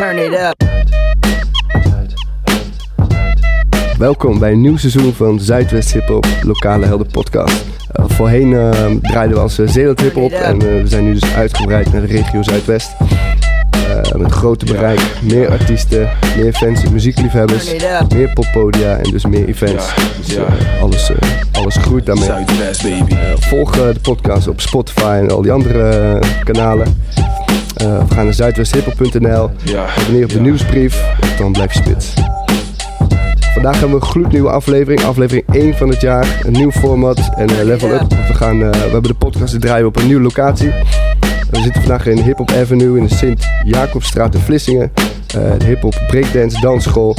Turn it up. Welkom bij een nieuw seizoen van Zuidwest Hip Hop Lokale Helden Podcast. Uh, voorheen uh, draaiden we als uh, Zeeland Hip Hop en we zijn nu dus uitgebreid naar de regio Zuidwest. met een groter bereik, meer artiesten, meer fans en muziekliefhebbers, meer poppodia en dus meer events. Dus alles, alles groeit daarmee. Zuidwest, baby. volg de podcast op Spotify en al die andere kanalen. We gaan naar zuidwesthiphop.nl. Abonneer op de nieuwsbrief, dan blijf je spits. Vandaag hebben we een gloednieuwe aflevering. Aflevering 1 van het jaar. Een nieuw format en uh, level up. We, gaan, uh, we hebben de podcast te draaien op een nieuwe locatie. We zitten vandaag in Hip Hop Avenue in de Sint-Jacobstraat in Vlissingen. Uh, de Hip Hop Breakdance Dansschool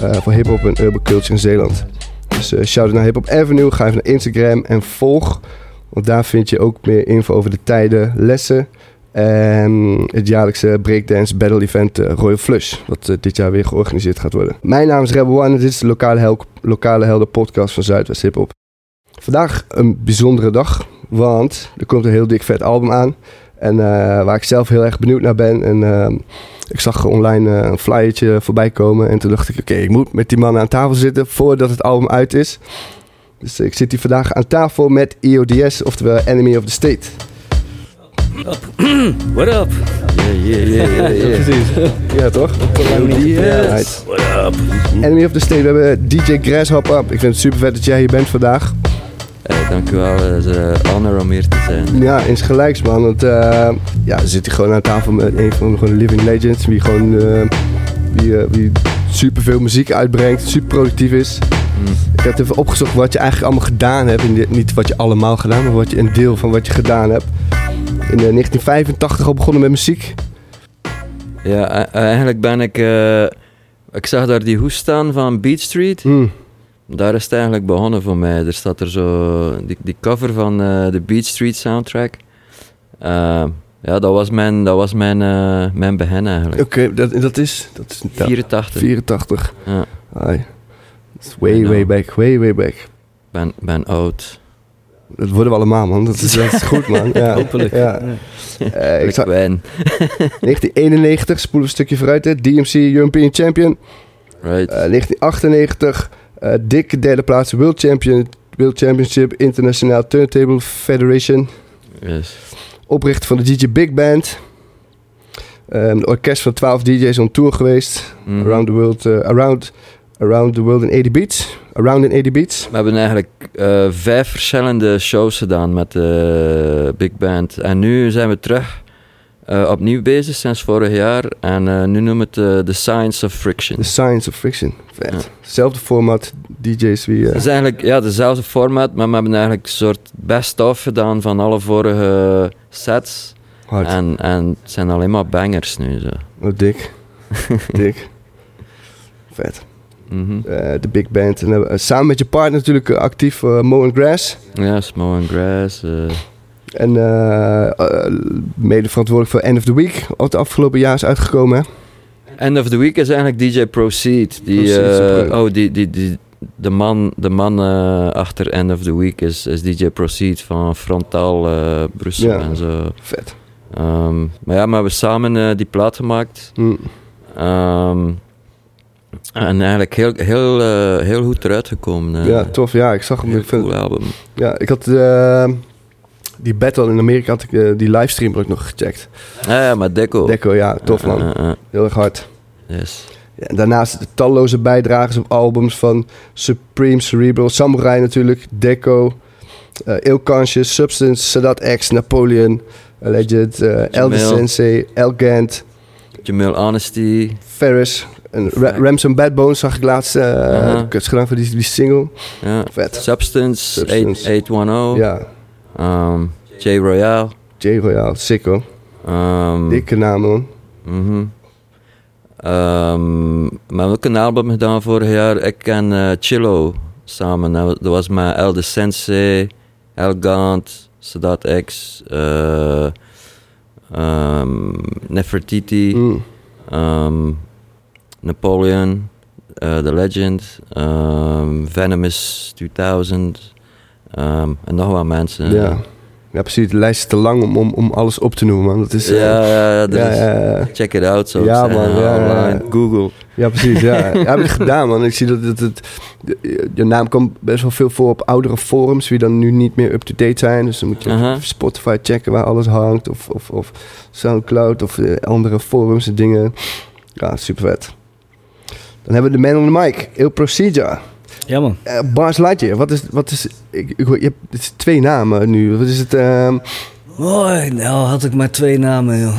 voor Hip Hop en Urban Culture in Zeeland. Dus shout out naar Hip Hop Avenue. Ga even naar Instagram en volg. Want daar vind je ook meer info over de tijden, lessen en het jaarlijkse breakdance battle event uh, Royal Flush, wat uh, dit jaar weer georganiseerd gaat worden. Mijn naam is Rebel One en dit is de lokale, hel helden podcast van Zuidwest Hip Hop. Vandaag een bijzondere dag, want er komt een heel dik vet album aan. En uh, waar ik zelf heel erg benieuwd naar ben. En ik zag online een flyertje voorbij komen. En toen dacht ik, oké, ik moet met die mannen aan tafel zitten voordat het album uit is. Dus ik zit hier vandaag aan tafel met EODS, oftewel Enemy of the State. What up? Yeah, yeah, yeah, yeah. Precies. ja, toch? Yes. What up? Enemy of the State. We hebben DJ Grasshopper. Ik vind het super vet dat jij hier bent vandaag. Hey, dankjewel. Het is een honor om hier te zijn. Ja, insgelijks man. Want uh, ja, we zitten gewoon aan tafel met een van de living legends. Wie gewoon uh, wie, uh, wie super veel muziek uitbrengt. Super productief is. Mm. Ik heb even opgezocht wat je eigenlijk allemaal gedaan hebt. Niet wat je allemaal gedaan, maar wat je, een deel van wat je gedaan hebt in 1985 al begonnen met muziek? Ja, eigenlijk ben ik... Uh, ik zag daar die hoes staan van Beat Street. Hmm. Daar is het eigenlijk begonnen voor mij. Er staat er zo... Die, die cover van uh, de Beat Street soundtrack. Uh, ja, dat was mijn, dat was mijn, mijn begin eigenlijk. Oké, okay, dat, dat is... Dat is 84. 84. Ja. Ai. Way, way back. Way, way back. Ben, ben oud. Dat worden we allemaal, man. Dat is, dat is goed, man. Ja. Hopelijk. Ja. Uh, ik zag... 1991, spoelen we een stukje vooruit. Hè. DMC European Champion. Right. Uh, 1998, uh, dikke derde plaats. World, Champion, World Championship International Turntable Federation. Yes. Oprichter van de DJ Big Band. Um, orkest van 12 DJ's on tour geweest. Mm -hmm. Around the world. around Around the World in 80 Beats. Around in 80 Beats. We hebben eigenlijk uh, vijf verschillende shows gedaan met de Big Band. En nu zijn we terug uh, opnieuw bezig sinds vorig jaar. En uh, nu noemen we het The Science of Friction. The Science of Friction. Vet. Ja. Hetzelfde format, DJ's wie... Het is eigenlijk ja, dezelfde format, maar we hebben eigenlijk een soort best-of gedaan van alle vorige sets. Hard. En, en het zijn alleen maar bangers nu. Zo. Oh, dik. dik. Vet. Mm -hmm. uh, de big band. En, uh, samen met je partner natuurlijk uh, actief Mo and Grass. Ja, yes, Mo and Grass. En mede verantwoordelijk voor End of the Week. Wat het afgelopen jaar is uitgekomen. Hè? End of the Week is eigenlijk DJ Proceed. Die, Proceed oh, die, die, die, de man, de man achter End of the Week is, is DJ Proceed van Frontaal Brussel ja, en zo. Vet. Um, maar ja, maar we hebben samen die plaat gemaakt. Mm. Um, en eigenlijk heel, heel, uh, heel goed eruit gekomen. Uh, ja, tof. Ja, ik zag hem. Heel Ik vind, cool album. ja, ik had uh, die battle in Amerika, had ik, die livestream ook nog gecheckt. Ja, ja maar Deco. Deco, ja, tof man. Heel erg hard. Yes. Ja, en daarnaast de talloze bijdragers op albums van Supreme, Cerebral, Samurai natuurlijk, Deco, uh, Ill Conscious, Substance, Sadat X, Napoleon, Alleged, uh, Elder Sensei, El Gant, Jamil Honesty, Ferris, en Ra Ramson Bad Bones zag ik laatst. Uh, -huh. Ik gedaan voor die, die single. Ja. Vet. Substance, Substance. 810. Ja. Um, J Royale. J Royale, sick hoor. Um, Dikke naam man. Mm -hmm. um, we hebben ook een album gedaan vorig jaar. Ik en uh, Chillo samen. Dat was met Elde Sensei, El Gant, Sadat X, uh, um, Nefertiti. Mm. Napoleon, uh, The Legend, um, Venomous 2000 um, en nog wat mensen. Ja, Ja, precies. De lijst is te lang om, om, om alles op te noemen. Man. Dat is, uh, ja, ja, dat ja, is, ja. check it out. Zo Ja, man, ja, online. ja. Google. Ja, precies. Ja, ja heb ik gedaan, man. Ik zie dat het, het, je- naam komt best wel veel voor op oudere forums, die dan nu niet meer up-to-date zijn. Dus dan moet je Spotify checken waar alles hangt, of, of, of Soundcloud, of eh, andere forums en dingen. Ja, super vet. Dan hebben we de man on the mic, Il Procedure. Ja, man. Eh, Bars Lightyear, wat is, wat is, ik, je hebt het is twee namen nu. Wat is het? ehm, Mooi. Nou had ik maar twee namen, joh.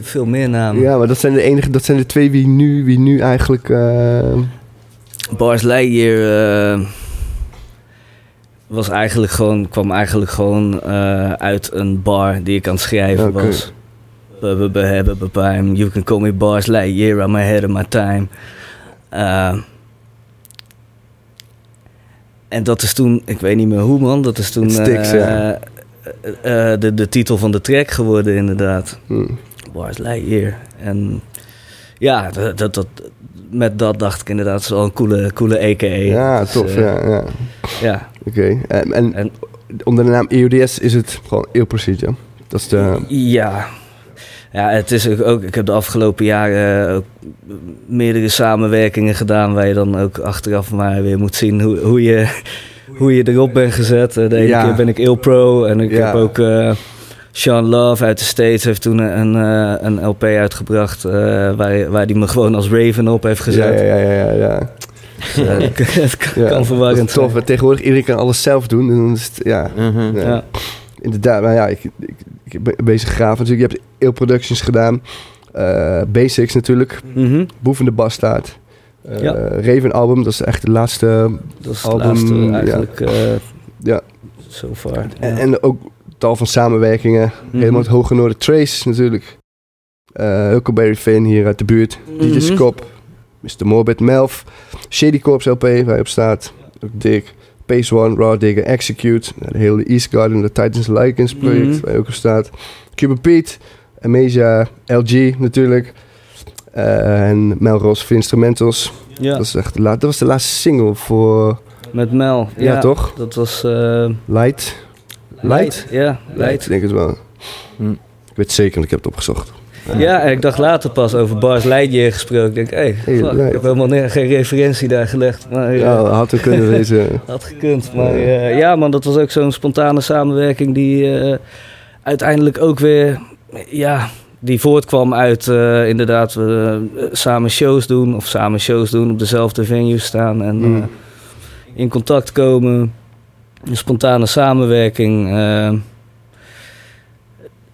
Veel meer namen. ja, maar dat zijn de enige, dat zijn de twee wie nu, wie nu eigenlijk. eh, Bars Lightyear eh, was eigenlijk gewoon, kwam eigenlijk gewoon eh, uit een bar die ik aan het schrijven was. You can call me Bars Lightyear, I'm ahead of my time. Eh, en dat is toen, ik weet niet meer hoe man, dat is toen sticks, eh, ja. eh, de, de titel van de track geworden inderdaad. hm. Bars Lightyear. En ja, dat, dat, dat, met dat dacht ik inderdaad, het is wel een coole, coole EKE. Ja, Dus, tof. ja, ja. ja. Oké. En, en En onder de naam EODS is het gewoon Il Procedure. Dat is de... ja. Ja, het is ook, ik heb de afgelopen jaren ook meerdere samenwerkingen gedaan waar je dan ook achteraf maar weer moet zien hoe, hoe, je, hoe je erop bent gezet. Eh, De ene Ja. keer ben ik Il Pro en ik Ja. heb ook eh, Sean Love uit de States heeft toen een, eh, een LP uitgebracht eh, waar, waar die me gewoon als Raven op heeft gezet. Ja, ja, ja, ja, ja. Ja, het kan, Ja, verwarrend tof. Tegenwoordig iedereen kan alles zelf doen. Het, ja, ja. Ja. inderdaad. Maar ja, ik, ik, ik ben bezig graaf natuurlijk. Je hebt Il Productions gedaan. Eh, Basics natuurlijk. Mhm. Boef in de Bastaard. Ja. Raven album, dat is echt de laatste. Dat is Album, laatste ja. eigenlijk eh Ja. so far. Ja. En, en ook tal van samenwerkingen. Mhm. Helemaal het Hoge Noorden Trace natuurlijk. Huckleberry Finn hier uit de buurt. DJ Mhm. Scop. Mr. Morbid Melf. Shady Corps LP waar je op staat. Ook dik. Pace One, Raw Digger, Execute. De hele East Garden, de Titans Lycans project Mhm. waar je ook op staat. Cuba Pete. Amasia, LG natuurlijk. Eh, en Melrose voor Instrumentals. Ja, Dat, is echt de la- dat was de laatste single voor met Mel. Ja, toch? Dat was... eh Light. Light? Ja, Light. Ik denk het wel. Hm. Ik weet zeker, want ik heb het opgezocht. Ja, en ik dacht later pas over Bars Lightyear gesproken. Ik denk, hé, hey, fuck, ik heb helemaal geen referentie daar gelegd. Maar eh, Ja, had er kunnen wezen. had gekund. Maar eh, ja, man, dat was ook zo'n spontane samenwerking die eh, uiteindelijk ook weer... Ja, die voortkwam uit eh, inderdaad we eh, samen shows doen. Of samen shows doen, op dezelfde venue staan. En Mm. eh, in contact komen. Een spontane samenwerking.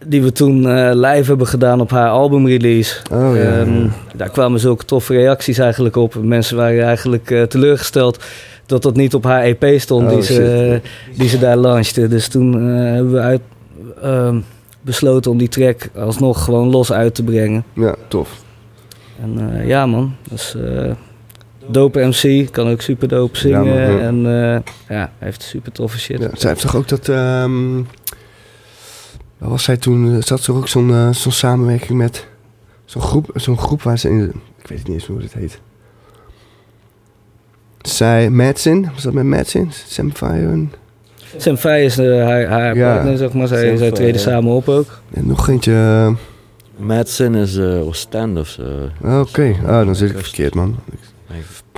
Die we toen eh, live hebben gedaan op haar albumrelease. Oh ja. Ehm, daar kwamen zulke toffe reacties eigenlijk op. Mensen waren eigenlijk eh, teleurgesteld dat dat niet op haar EP stond Oh, die, ze, die ze daar launchte. Dus toen eh, hebben we uit, ehm, besloten om die track alsnog gewoon los uit te brengen. ja, tof. En ja man, dus dope MC, kan ook super dope zingen. Ja, man, ja. En ja, hij heeft super toffe shit. Zij heeft toch ook dat... ehm was zij toen? eh, Zat ze ook zo'n eh, zo'n samenwerking met... Zo'n groep, zo'n groep waar ze in... Ik weet niet eens hoe het heet. Zij, Madsen, was dat met Madsen? Sam Fire en, Sam Fay is eh, haar, haar Ja. partner, zeg maar. Zij, zij treden samen op ook. en nog eentje... Madsen is eh Oostende of zo. ah, Oké, ah, dan zit ik verkeerd, man.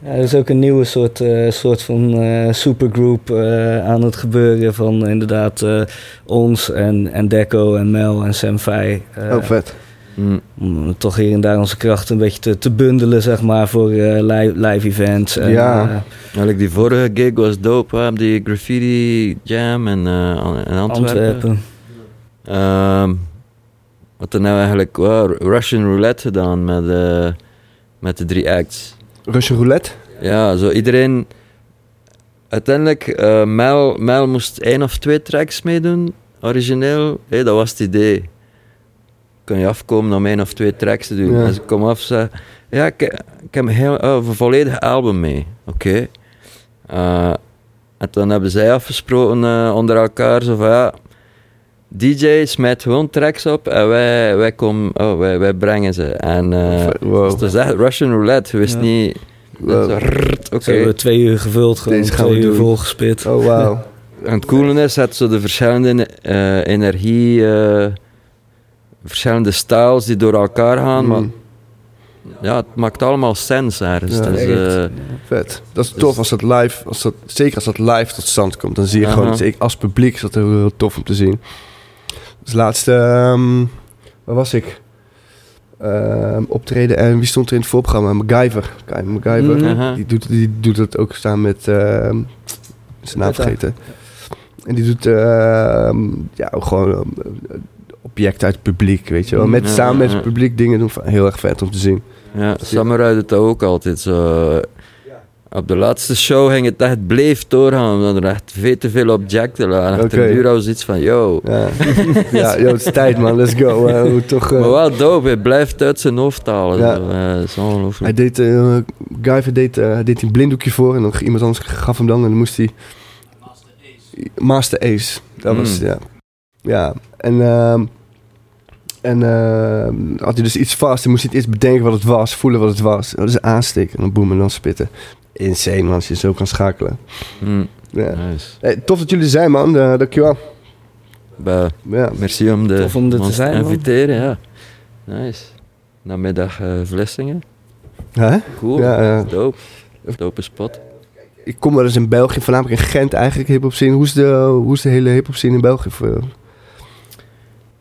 Ja, er is ook een nieuwe soort, eh, soort van eh, supergroup eh, aan het gebeuren van inderdaad eh, ons en, en Deco en Mel en Sam Fay. eh, oh, vet. Hm. om toch hier en daar onze krachten een beetje te, te bundelen, zeg maar, voor eh, live, live events. En, Ja. Eigenlijk die vorige gig was dope, hè, op die graffiti jam in, eh, in Antwerpen. Antwerpen. Ehm, wat er nou eigenlijk, wow, Russian roulette gedaan met, eh, met de drie acts. Russian Roulette? Ja, zo iedereen. Uiteindelijk, eh, Mel, Mel moest één of twee tracks meedoen, origineel. Hé, dat was het idee. Kun je afkomen om één of twee tracks te doen? Ja. En ze kom af zei: Ja, ik, ik heb een, heel, oh, een volledig album mee. Oké. Eh, en toen hebben zij afgesproken eh, onder elkaar: zo van ja. DJ smijt gewoon tracks op en wij, wij, komen, oh, wij, wij brengen ze. En eh, Wow. dus het is echt Russian roulette. Je wist Ja. niet. Wow. Oké. Ze hebben twee uur gevuld, gewoon Deze gaan we twee uur volgespit. Oh, wauw. En het coole is dat zo de verschillende eh, energie, eh, verschillende styles die door elkaar gaan, maar Mm, ja, het maakt allemaal sens ergens. Ja, dus, echt. eh, vet. Dat is Dus- tof als dat live, als dat, zeker als dat live tot stand komt. Dan zie je gewoon, als publiek is dat heel, heel tof om te zien. Dus laatste, ehm, waar was ik? Ehm, optreden en wie stond er in het voorprogramma? MacGyver. Kijk, MacGyver. Mhm. Die, doet, die doet het ook staan met, ehm, zijn naam vergeten. En die doet ehm, ja, ook gewoon objecten uit het publiek, weet je wel. Met, Ja, samen met ja. het publiek dingen doen. Heel erg vet om te zien. Ja, Samurai doet dat ook altijd zo. Op de laatste show ging het echt bleef doorgaan, omdat er echt veel te veel objecten lagen. Achter Oké. de was iets van, yo. Ja, ja joh, het is tijd man, let's go. Eh, toch, eh, Maar wel dope, hij blijft uit zijn hoofd halen. Ja. zo. Eh, dat is ongelooflijk. Hij deed, Guyver deed, deed een blinddoekje voor en dan iemand anders gaf hem dan en dan moest hij... Master Ace. Dat was, Mm. ja. Ja, en, ehm, en ehm, had hij dus iets vast, dan moest hij het eerst bedenken wat het was, voelen wat het was. Dat is aansteken en dan boem en dan spitten. Insane man, als je zo kan schakelen. Mm, Ja. nice. Hey, tof dat jullie er zijn man, Eh, dankjewel. Bah, Ja. merci om de Tof om er te zijn, man. inviteren, ja. Nice. Namiddag eh Vlissingen. Hè? Cool. Ja, ja. Dope. Dope spot. Ik kom wel eens in België, voornamelijk in Gent eigenlijk hip-hop scene. Hoe is de, hoe is de hele hip-hop scene in België? Voor,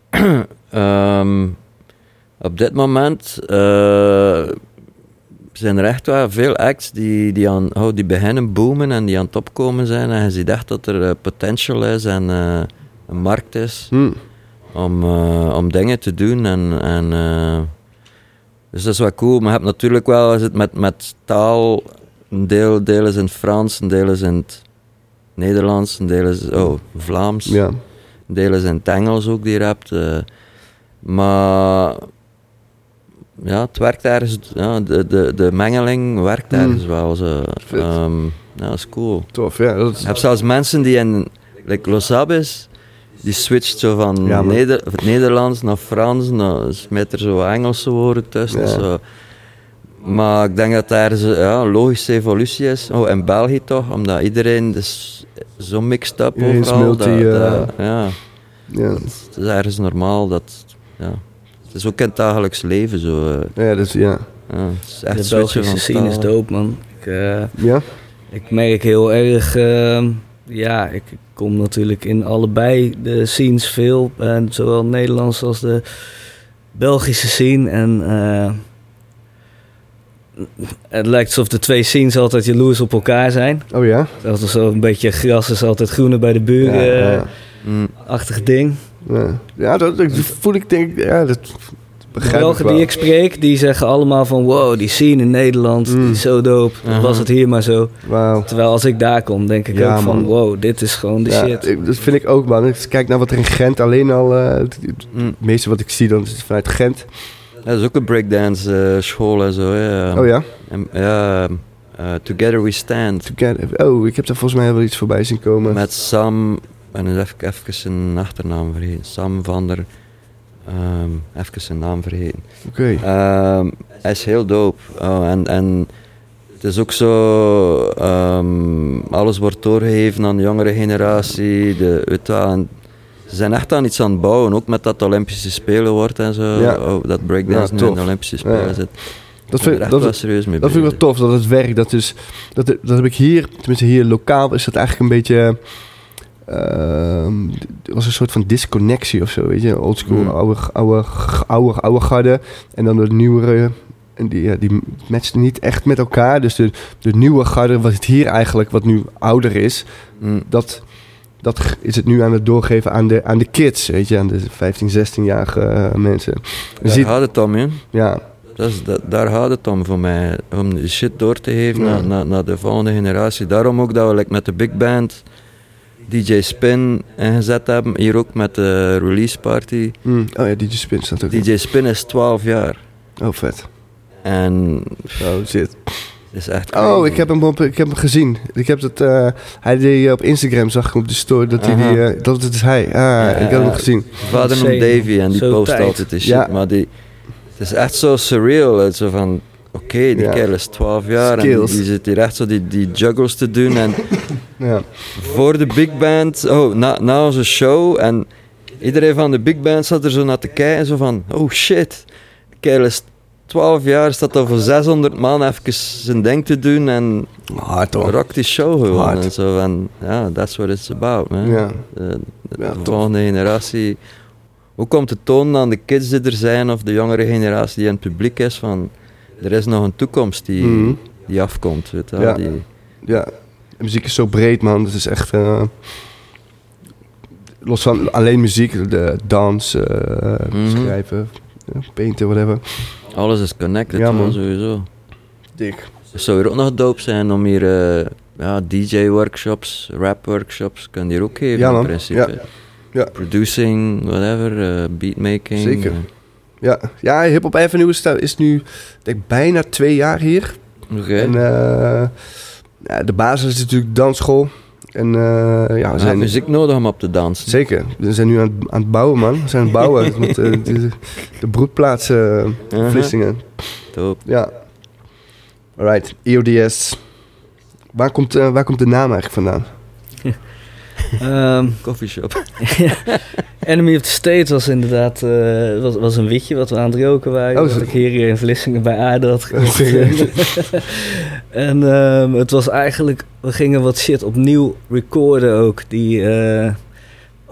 Ehm, op dit moment eh, zijn er echt wel veel acts die, die, aan, oh, die beginnen boomen en die aan het opkomen zijn. En je ziet echt dat er eh, potential is en eh, een markt is Hm. om, eh, om dingen te doen. En, en, dus dat is wel cool. Maar je hebt natuurlijk wel, als het met, met taal, een deel, deel is in het Frans, een deel is in het Nederlands, een deel is oh, Vlaams. Ja. Delen zijn het Engels ook die je hebt. eh, maar ja, het werkt ergens. Ja, de, de, de mengeling werkt Mm. ergens wel. Zo. Vet. Ehm, ja, dat is cool. Tof, ja. Dat is, Je hebt zelfs mensen die in like Los Abes, die switcht zo van Ja. Neder, Nederlands naar Frans, dan smijt er zo Engelse woorden tussen. Ja. Zo. Maar ik denk dat daar ja, een logische evolutie is. Oh, in België toch, omdat iedereen is zo mixed up overal. multi, dat, eh, dat- ja. ja. Het is ergens normaal dat. Ja. Het is ook in het dagelijks leven zo. eh, ja, dus ja. ja, het is echt De Belgische van scene is dope, man. Ik, eh, Ja? ik merk heel erg... ehm, ja, ik kom natuurlijk in allebei de scenes veel. En zowel Nederlands als de Belgische scene. En eh, het lijkt alsof de twee scenes altijd jaloers op elkaar zijn. Oh ja? Dat is zo een beetje gras is altijd groener bij de Ja, buren. ja, eh, Mm, Achtig ding. Ja. Ja, dat, dat voel ik denk ja, dat De begrijp ik Belgen wel. die ik spreek, die zeggen allemaal van... Wow, die scene in Nederland, Mm. die is zo dope. Dat Aha. was het hier maar zo. Terwijl als ik daar kom, denk ik Ja, ook van... Wow, dit is gewoon de Ja, shit. ik- dat vind ik ook, man. Ik kijk naar wat er in Gent alleen al... eh, het, het mm. meeste wat ik zie dan is vanuit Gent. Dat is ook een breakdance eh, school en zo. hè. Oh ja? En, ja, eh, Together We Stand. Together. Oh, ik heb daar volgens mij wel iets voorbij zien komen. Met Sam, en heb ik even zijn achternaam vergeten. Sam van der. ehm even zijn naam vergeten. Oké. Ehm, hij is heel dope. Oh, en, en het is ook zo, ehm, alles wordt doorgegeven aan de jongere generatie. De, weet en ze zijn echt aan iets aan het bouwen, ook met dat Olympische Spelen wordt en zo. Ja. Oh, dat breakdance Ja, nu in de Olympische Spelen Ja. zit. Dat vind, echt dat, wel serieus mee Dat vind ik wel tof, dat het werkt. Dat, is, dat, dat heb ik hier, tenminste hier lokaal, is dat eigenlijk een beetje... ehm, er was een soort van disconnectie of zo, weet je. Oldschool, Hmm. oude, oude, oude, oude garde. En dan de nieuwere... En die, ja, die matchten niet echt met elkaar. Dus de, de nieuwe garde, wat het hier eigenlijk, wat nu ouder is... Mm. dat, dat is het nu aan het doorgeven aan de, aan de kids, weet je. Aan de 15, 16-jarige eh, mensen. Daar ziet, gaat het om, hè. ja, Dat is, dat, daar gaat het om voor mij. Om die shit door te geven Ja. naar, naar, naar de volgende generatie. Daarom ook dat we like, met de big band DJ Spin ingezet hebben. Hier ook met de release party. mm, oh ja, DJ Spin staat ook. DJ Spin is 12 jaar. Oh, vet. En Oh, shit. is echt Oh, ik heb hem, op, ik heb hem gezien. Ik heb het, eh, hij deed eh, op Instagram, zag ik op de story, dat hij die, eh, dat het is hij. Ah, Ja, ik heb hem gezien. Vader noemt Davy en die Zo post tijd. altijd die shit. Ja. Maar die, het is echt zo surreal. Zo van, oké, die Ja. kerel is 12 jaar Skills. en die zit hier echt zo die, die juggles te doen. En Ja. voor de big band, oh, na, na onze show en iedereen van de big band zat er zo naar te kijken, zo van, oh shit, de kerel is 12 jaar, staat al voor 600 man even zijn ding te doen en Hard rock die show gewoon. Hard. En zo van, ja, that's what it's about, man. Ja. De, de Ja, tof. volgende generatie. Hoe komt het tonen aan de kids die er zijn of de jongere generatie die in het publiek is van er is nog een toekomst die, Mhm. die afkomt. Weet je Ja. die, Ja, de muziek is zo breed, man. Het is echt... eh, los van alleen muziek, de dans, eh, Mhm. schrijven, ja, painten, whatever. alles is connected, Ja, man. sowieso. Dik. Het zou hier ook nog dope zijn om hier eh, ja, DJ-workshops, rap-workshops, kan die hier ook geven Ja, in principe. Ja. Ja. Producing, whatever, eh, beatmaking. Zeker. Ja, ja Hip Hop Avenue is, is nu denk ik, bijna twee jaar hier. Oké. En eh, ja, de basis is natuurlijk dansschool. En eh, ja, we hebt zijn... muziek nodig om op te dansen. Zeker. We zijn nu aan, het- aan het bouwen, man. We zijn aan het bouwen. met, eh, de, de broedplaats Uh-huh. Vlissingen. Dope. Ja. Alright, EODS. Waar komt, waar komt de naam eigenlijk vandaan? Ehm, Coffeeshop. Enemy of the State was inderdaad eh, was, was een witje wat we aan het roken waren. Oh, dat ik hier in Vlissingen bij Aarde had gekocht. en ehm, het was eigenlijk... We gingen wat shit opnieuw recorden ook. Die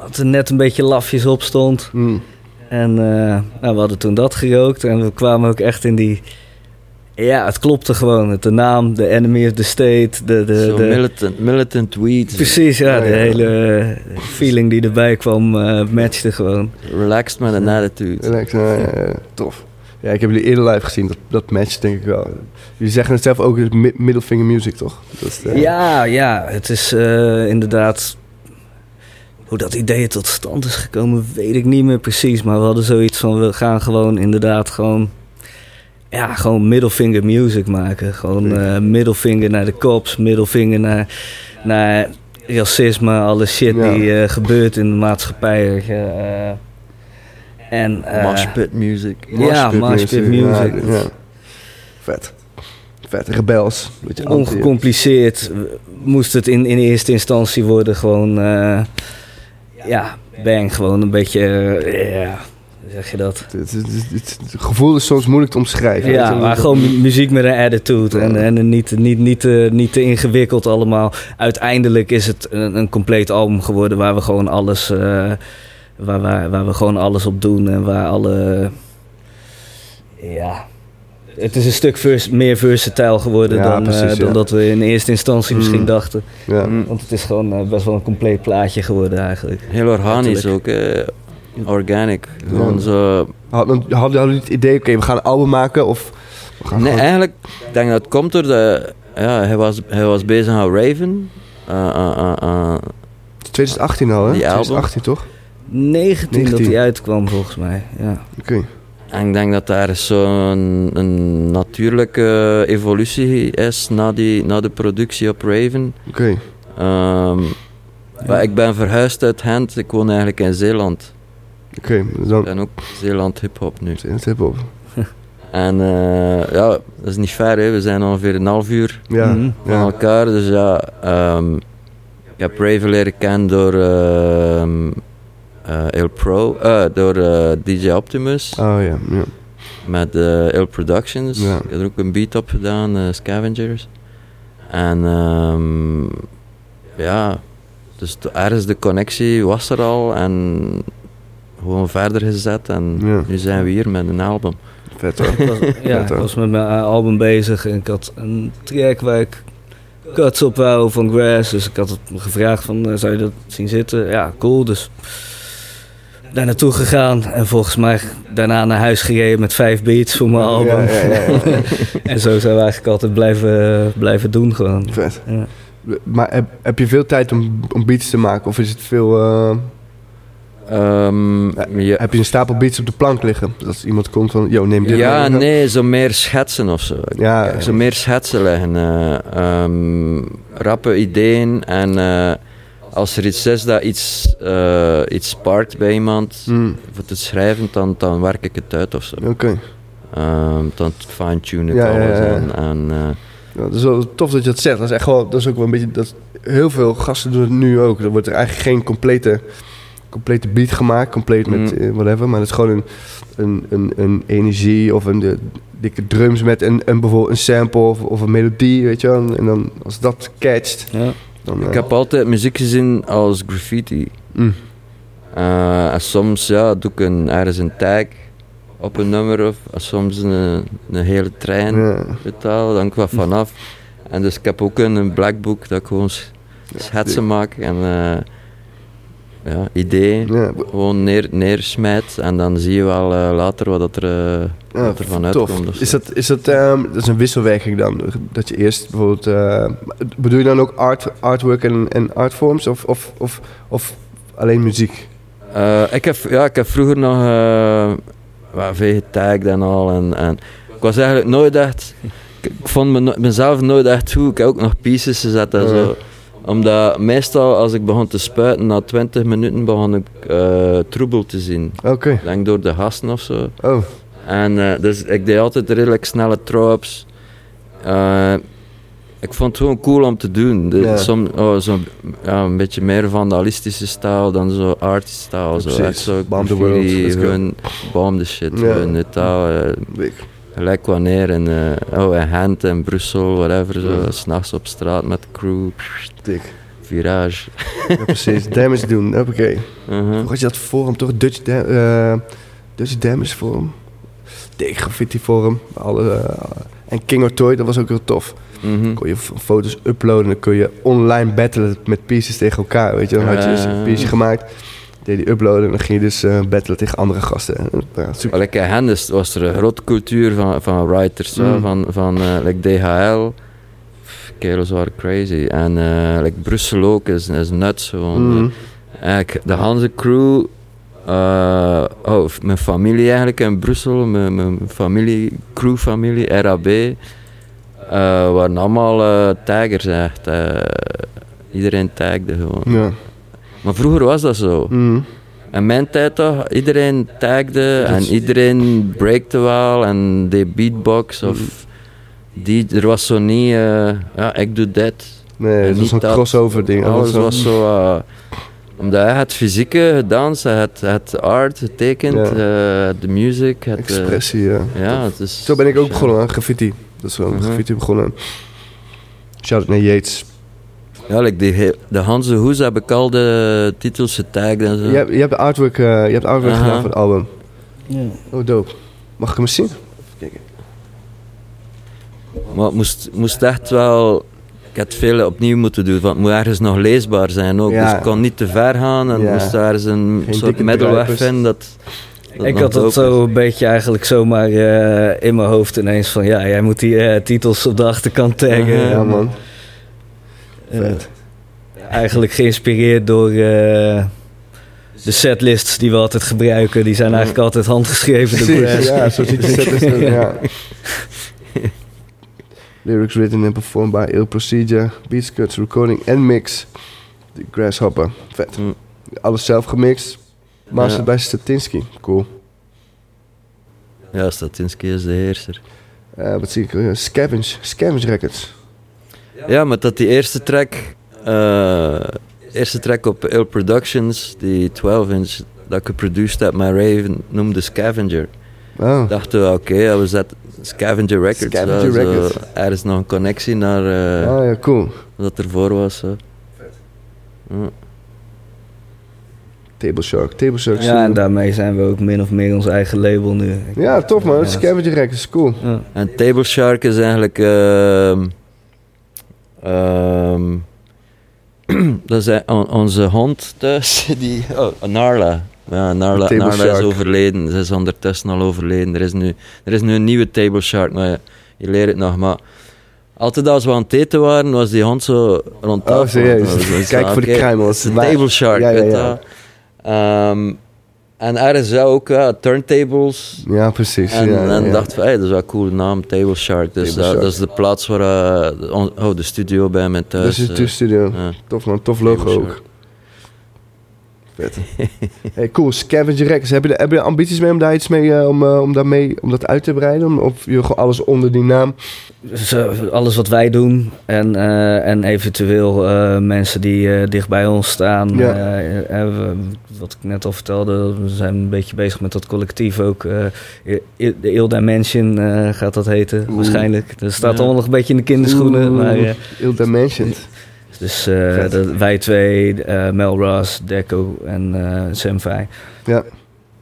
wat er net een beetje lafjes op stond. Hmm. En eh, nou, we hadden toen dat gerookt. En we kwamen ook echt in die... Ja, het klopte gewoon. De naam, de Enemy of the State. De, de, Zo de, militant, militant weed. Precies, ja. Ja, De ja. hele eh, feeling die erbij kwam eh, matchte gewoon. Relaxed met een attitude. Relax, eh, ja, ja, tof. Ja, ik heb jullie eerder live gezien. Dat, dat match denk ik wel. Jullie zeggen het zelf ook, het is mi- middle finger music, toch? Dat is de- Ja, ja, het is eh, inderdaad. Hoe dat idee tot stand is gekomen, weet ik niet meer precies. Maar we hadden zoiets van: we gaan gewoon inderdaad gewoon. Ja, gewoon middelvinger music maken. Gewoon eh middelvinger naar de cops, middelvinger naar, naar racisme, alle shit Ja. die eh, gebeurt in de maatschappij. eh. en, eh, Mosh pit music. Ja, mosh pit music. Ja. Vet. Vet, rebels. Ongecompliceerd moest het in, in eerste instantie worden. Gewoon, ja, bang, gewoon een beetje, ja, zeg je dat? Het, het, het- het- het gevoel is soms moeilijk te omschrijven. Ja, maar gewoon mu- muziek met een attitude en, Ja. en niet, niet, niet, te, niet te ingewikkeld allemaal. Uiteindelijk is het een, een compleet album geworden waar we gewoon alles, eh, waar, waar, waar we gewoon alles op doen en waar alle, ja... Het is een stuk vers, meer versatile geworden Ja, dan, eh, precies, dan ja. dat we in eerste instantie misschien Mm. dachten. Ja. Mm, Want het is gewoon eh, best wel een compleet plaatje geworden eigenlijk. Heel organisch ook, eh, organic. Gewoon zo. Hadden hadden jullie het idee, oké, we gaan een album maken of... We gaan Nee, gewoon- eigenlijk, ik denk dat het komt door de. Ja, hij was, hij was bezig aan Raven. Eh, eh, eh, eh, 2018 al, hè? Die album. 2018 toch? 19, dat 19. hij uitkwam volgens mij. Ja. Oké. en ik denk dat daar zo'n een natuurlijke evolutie is na, die, na de productie op Raven. Oké. Ehm, maar ik ben verhuisd uit Gent, ik woon eigenlijk in Zeeland. Oké, Ik dan... ben ook Zeeland hip-hop nu. Het hip-hop. En eh, ja, dat is niet ver, hè. we zijn ongeveer een half uur Ja. Mhm. van ja. elkaar. Dus ja, ehm, ik heb Raven leren kennen door ehm eh, Il Pro, eh, door DJ Optimus Oh ja, ja. met eh Il Productions. Ja. Ik heb er ook een beat op gedaan, eh, Scavengers. En ehm, ja, dus ergens de connectie was er al en gewoon verder gezet. En Ja. nu zijn we hier met een album. Vet hoor. Was, ja, Vet, ik was met mijn eh, album bezig en ik had een track waar ik cuts op wou van Grass. Dus ik had het gevraagd van, eh, zou je dat zien zitten? Ja, cool. Dus daar naartoe gegaan en volgens mij daarna naar huis gereden met vijf beats voor mijn album. Ja, ja, ja, ja. en zo zijn we eigenlijk altijd blijven, blijven doen gewoon. Vet. Ja. Maar heb, heb je veel tijd om, om beats te maken? Of is het veel... eh, Ehm, ja, Heb je een stapel beats op de plank liggen? Dat als iemand komt van, yo, neem dit ja, nee, zo meer schetsen of zo. Ja, zo meer schetsen leggen. eh, ehm, rappe ideeën en eh, als er iets is dat iets, eh iets sparkt bij iemand Hmm, voor te schrijven, dan, dan werk ik het uit of zo. Oké. Ehm dan fine-tune ik alles ja. en, en eh, Ja, dat is wel tof dat je dat zegt. Dat is echt wel, dat is ook wel een beetje, dat heel veel gasten doen het nu ook. Er wordt er eigenlijk geen complete, complete beat gemaakt, compleet met Mm. eh, whatever. Maar het is gewoon een, een, een, een energie of een de, dikke drums met een, een, bijvoorbeeld een sample of, of een melodie, weet je wel. En, dan als dat catcht, Ja. dan... ik eh, heb altijd muziek gezien als graffiti. mm, Eh, en soms ja, doe ik een, ergens een tag op een nummer of soms een, een hele trein ja. betaal, dan ik wat vanaf. En dus ik heb ook een, een blackbook dat ik gewoon schetsen maak en eh, ja, ideeën Ja, gewoon neer, neersmijt en dan zie je wel eh, later wat dat er, eh, Ja, wat er van uitkomt. Is dat, is dat, ehm, dat is een wisselwerking dan? Dat je eerst bijvoorbeeld... eh, bedoel je dan ook art, artwork en, en artforms of, of, of, of alleen muziek? Ik, heb, ja, ik heb vroeger nog uh, veel getagd en al. En, en ik was eigenlijk nooit echt. Ik, vond me, mezelf nooit echt goed. Ik heb ook nog pieces gezet en zo. Omdat meestal als ik begon te spuiten, na 20 minuten begon ik eh, troebel te zien. Oké. Denk door de gasten of zo. Oh, En eh, dus ik deed altijd redelijk snelle tropes. Eh, ik vond het gewoon cool om te doen. De, Ja. som, oh, zo, ja, een beetje meer vandalistische stijl dan zo arty stijl. Zo, echt zo Bomb the world, gewoon bomb the shit. Ja. Gewoon net al, eh, big. gelijk wanneer in, oh, in Gent en Brussel, whatever. Zo. S'nachts op straat met de crew, Virage. Ja, precies. Damage doen. Oké. Uh-huh. Hoe had je dat forum toch? Dutch, da eh, Dutch Damage Forum. Dik graffiti forum. Alle, eh, en King or Toy, dat was ook heel tof. Mhm. kon je f- foto's uploaden en dan kun je online battlen met pieces tegen elkaar. Weet je, dan had je dus een Ja. piece gemaakt, deed die uploaden en dan ging je dus eh, battlen tegen andere gasten. Ja, super. In Hennis was er een grote cultuur van, van writers, Mm. van, van like DHL. Kerels waren crazy. En eh like Brussel ook is, is nuts gewoon. Mhm. Eh, de Hanze crew, eh, oh, mijn familie eigenlijk in Brussel, mijn, mijn familie, crewfamilie, RAB, eh, waren allemaal taggers echt. eh. iedereen tagde gewoon. Ja. Maar vroeger was dat zo. Mhm. In mijn tijd toch, iedereen tagde en iedereen breakte wel en deed beatbox of die, er was zo niet, eh, ja, ik doe dit. Nee, En dat was een dat- crossover ding. Alles zo- was zo, eh, omdat hij het fysieke gedaan, het, het art getekend, Ja. eh, de music, het, expressie. ja. ja, het is... Zo ben ik ook begonnen aan graffiti. Dat is wel Mhm. graffiti begonnen. Shout out naar Yates. Ja, like die, de Hanse Hoes heb ik al de titels getagd en zo. Je hebt, je hebt artwork, eh, je hebt artwork Aha. gedaan voor het album. Ja. Oh, dope. Mag ik hem eens zien? Maar het moest, moest echt wel... Ik had veel opnieuw moeten doen, want het moet ergens nog leesbaar zijn ook. Ja. Dus ik kon niet te ver gaan en Ja. moest daar ergens een Geen soort middelweg vinden. Dat, dat Ik had dat zo een beetje eigenlijk zomaar eh, in mijn hoofd ineens van... Ja, jij moet die eh, titels op de achterkant taggen. Ja, man. Eh, eigenlijk geïnspireerd door eh, de setlists die we altijd gebruiken. Die zijn eigenlijk altijd handgeschreven Precies, ja, zo ziet de set er ja. Lyrics written and performed by Ill Procedure, beats, cuts, recording en mix. De Grasshopper, vet. Mm. Alles zelf gemixt. Mastered Ja. bij Statinsky, cool. Ja, Statinsky is de heerser. Eh, wat zie ik? hier? Scavenge, Scavenge Records. Ja, maar dat die eerste track, eh, eerste track op Ill Productions, die 12-inch dat ik geproduceerd heb met Raven, noemde Scavenger. Oh, Dachten we, oké, we zetten Scavenger Records. Scavenger ja, zo, Records. Er is nog een connectie naar eh, ah, ja, cool. wat ervoor was. Ja. Table Shark, Table Shark. Ja, en daarmee zijn we ook min of meer ons eigen label nu. Ja, tof man. Ja. Scavenger Records, cool. Ja. En Table Shark is eigenlijk. ehm, ehm, dat is e- on- onze hond thuis, die. Oh, Narla. Ja, Narla, Narla is overleden. Ze is ondertussen al overleden. Er is nu, er is nu een nieuwe Table Shark, maar je, je leert het nog. Maar altijd als we aan het eten waren, was die hond zo rond tafel. Oh, serieus? Dus Kijk voor de kruimels. Een Table Shark, Ja, ja, ja. Ehm, en er is ook ja, turntables. Ja, precies. En, ja, ja, en ja. dacht van, hey, dat is wel een coole naam, Table Shark. Dus Table dat, Shark. dat is de plaats waar eh, on- oh, de studio bij mij Dat thuis. is de eh, studio. ja. Tof man, tof logo ook. Vet. Hey, cool. Scavenger Records. Heb je, heb je ambities mee om daar iets mee, eh, om, eh, om, daarmee, om dat uit te breiden? Om- Of je gewoon alles onder die naam? Dus, alles wat wij doen en, eh, en eventueel eh, mensen die eh, dicht bij ons staan. Ja. We- wat ik net al vertelde, we zijn een beetje bezig met dat collectief ook. eh, de Ill Dimension eh, gaat dat heten, Oeh. waarschijnlijk. Dat staat Ja. allemaal nog een beetje in de kinderschoenen. Oeh, Maar, eh, Ill Dimensioned. Dus eh, dat- wij twee, eh, Mel Ross, Deco en eh Sam Vai. Ja.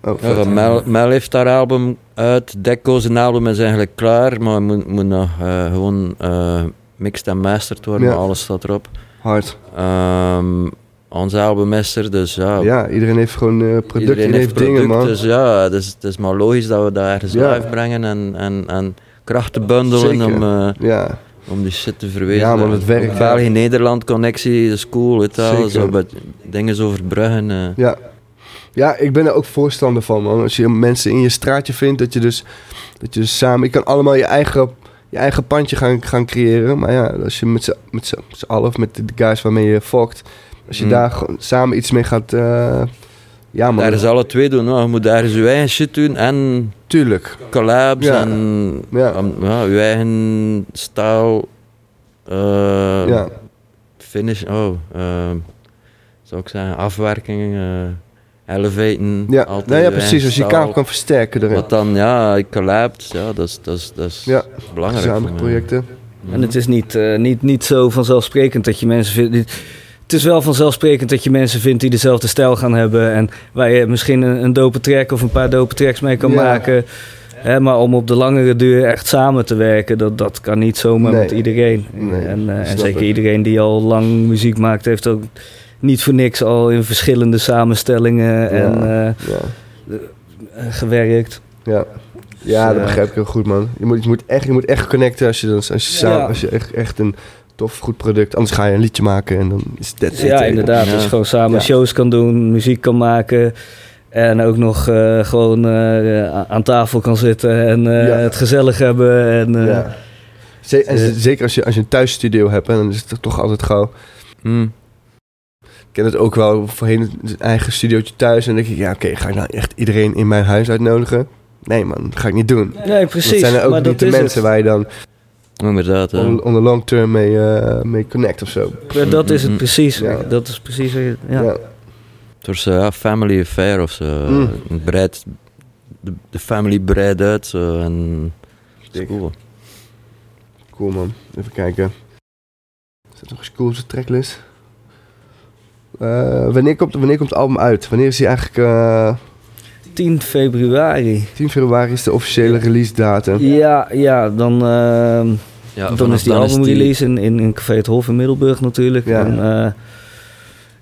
Oh, Ja. Mel, Mel heeft haar album uit. Deco zijn album is eigenlijk klaar, maar moet, moet nog eh, gewoon eh, mixed en mastered worden. Ja. Alles staat erop. Hard. Ehm, ons album is er, dus ja. Ja, iedereen heeft gewoon eh producten, Iedereen iedereen heeft heeft dingen, product, man. dus ja, het is, maar logisch dat we dat ergens Ja. live brengen en, en, en krachten bundelen Zeker. om, eh, Ja, om die shit te verwezenlijken. Ja, maar het werkt, ja. België-Nederland connectie is cool, weet je. Zeker. Zo, met dingen over bruggen. eh. ja. Ja, ik ben er ook voorstander van, man. Als je mensen in je straatje vindt, dat je dus, dat je dus samen... Je kan allemaal je eigen, je eigen pandje gaan, gaan creëren. Maar ja, als je met z'n met z'n- allen of met de guys waarmee je fokt... Als je Mm. daar samen iets mee gaat... eh, ja, man. Ergens alle twee doen. hoor. Je moet ergens je eigen shit doen en Tuurlijk. collabs Ja. en Ja. um, ja, je eigen stijl. eh, ja. Finish, oh, eh, zou ik zeggen, afwerking, eh elevaten. Ja. altijd Nou ja, precies. Als je elkaar kan versterken erin. Wat dan, ja, collabs, ja, dat is, dat is, dat is Ja. belangrijk. Gezamenlijke mij. projecten. En het is niet, eh, niet, niet zo vanzelfsprekend dat je mensen vindt. Het is wel vanzelfsprekend dat je mensen vindt die dezelfde stijl gaan hebben. En waar je misschien een, een dope track of een paar dope tracks mee kan Ja. maken. Hè, maar om op de langere duur echt samen te werken, dat, dat kan niet zomaar Nee. met iedereen. Nee, en eh, en zeker ik. iedereen die al lang muziek maakt, heeft ook niet voor niks al in verschillende samenstellingen en, eh, Ja. eh, gewerkt. Ja. Ja, dat begrijp ik heel goed, man. Je moet, je moet, echt, je moet echt connecten als je, dan, als je, samen, als je echt, echt een tof, goed product... Anders ga je een liedje maken en dan is dat Dus ja, inderdaad. Ja. Je gewoon samen Ja. shows kan doen, muziek kan maken. En ook nog eh, gewoon eh, aan tafel kan zitten en eh, Ja. het gezellig hebben. En, en zeker als je, als je een thuisstudio hebt, hè, dan is het toch altijd gauw... Hmm. Ik ken het ook wel voorheen een eigen studiootje thuis. En dan denk ik, ja, oké, ga ik nou echt iedereen in mijn huis uitnodigen? Nee, man, dat ga ik niet doen. Nee, precies. dat zijn er ook maar niet de mensen het. waar je dan Inderdaad, ja. on, on the long term mee, eh, mee connect of zo. Ja, Dat is het Mm, precies. Ja. Dat is precies. wat je- Ja. Ja. Het was eh, family affair of zo. Mm. De, de family breidt uit zo en... dat is Dik. cool. Cool, man. Even kijken. Is dat nog eens cool op de tracklist? Eh, wanneer, komt, wanneer komt het album uit? Wanneer is hij eigenlijk... eh 10 februari. 10 februari is de officiële release datum. Ja, ja dan, ehm, Ja, dan is die dan albumrelease in, in, in Café het Hof in Middelburg natuurlijk. Ja. En, eh,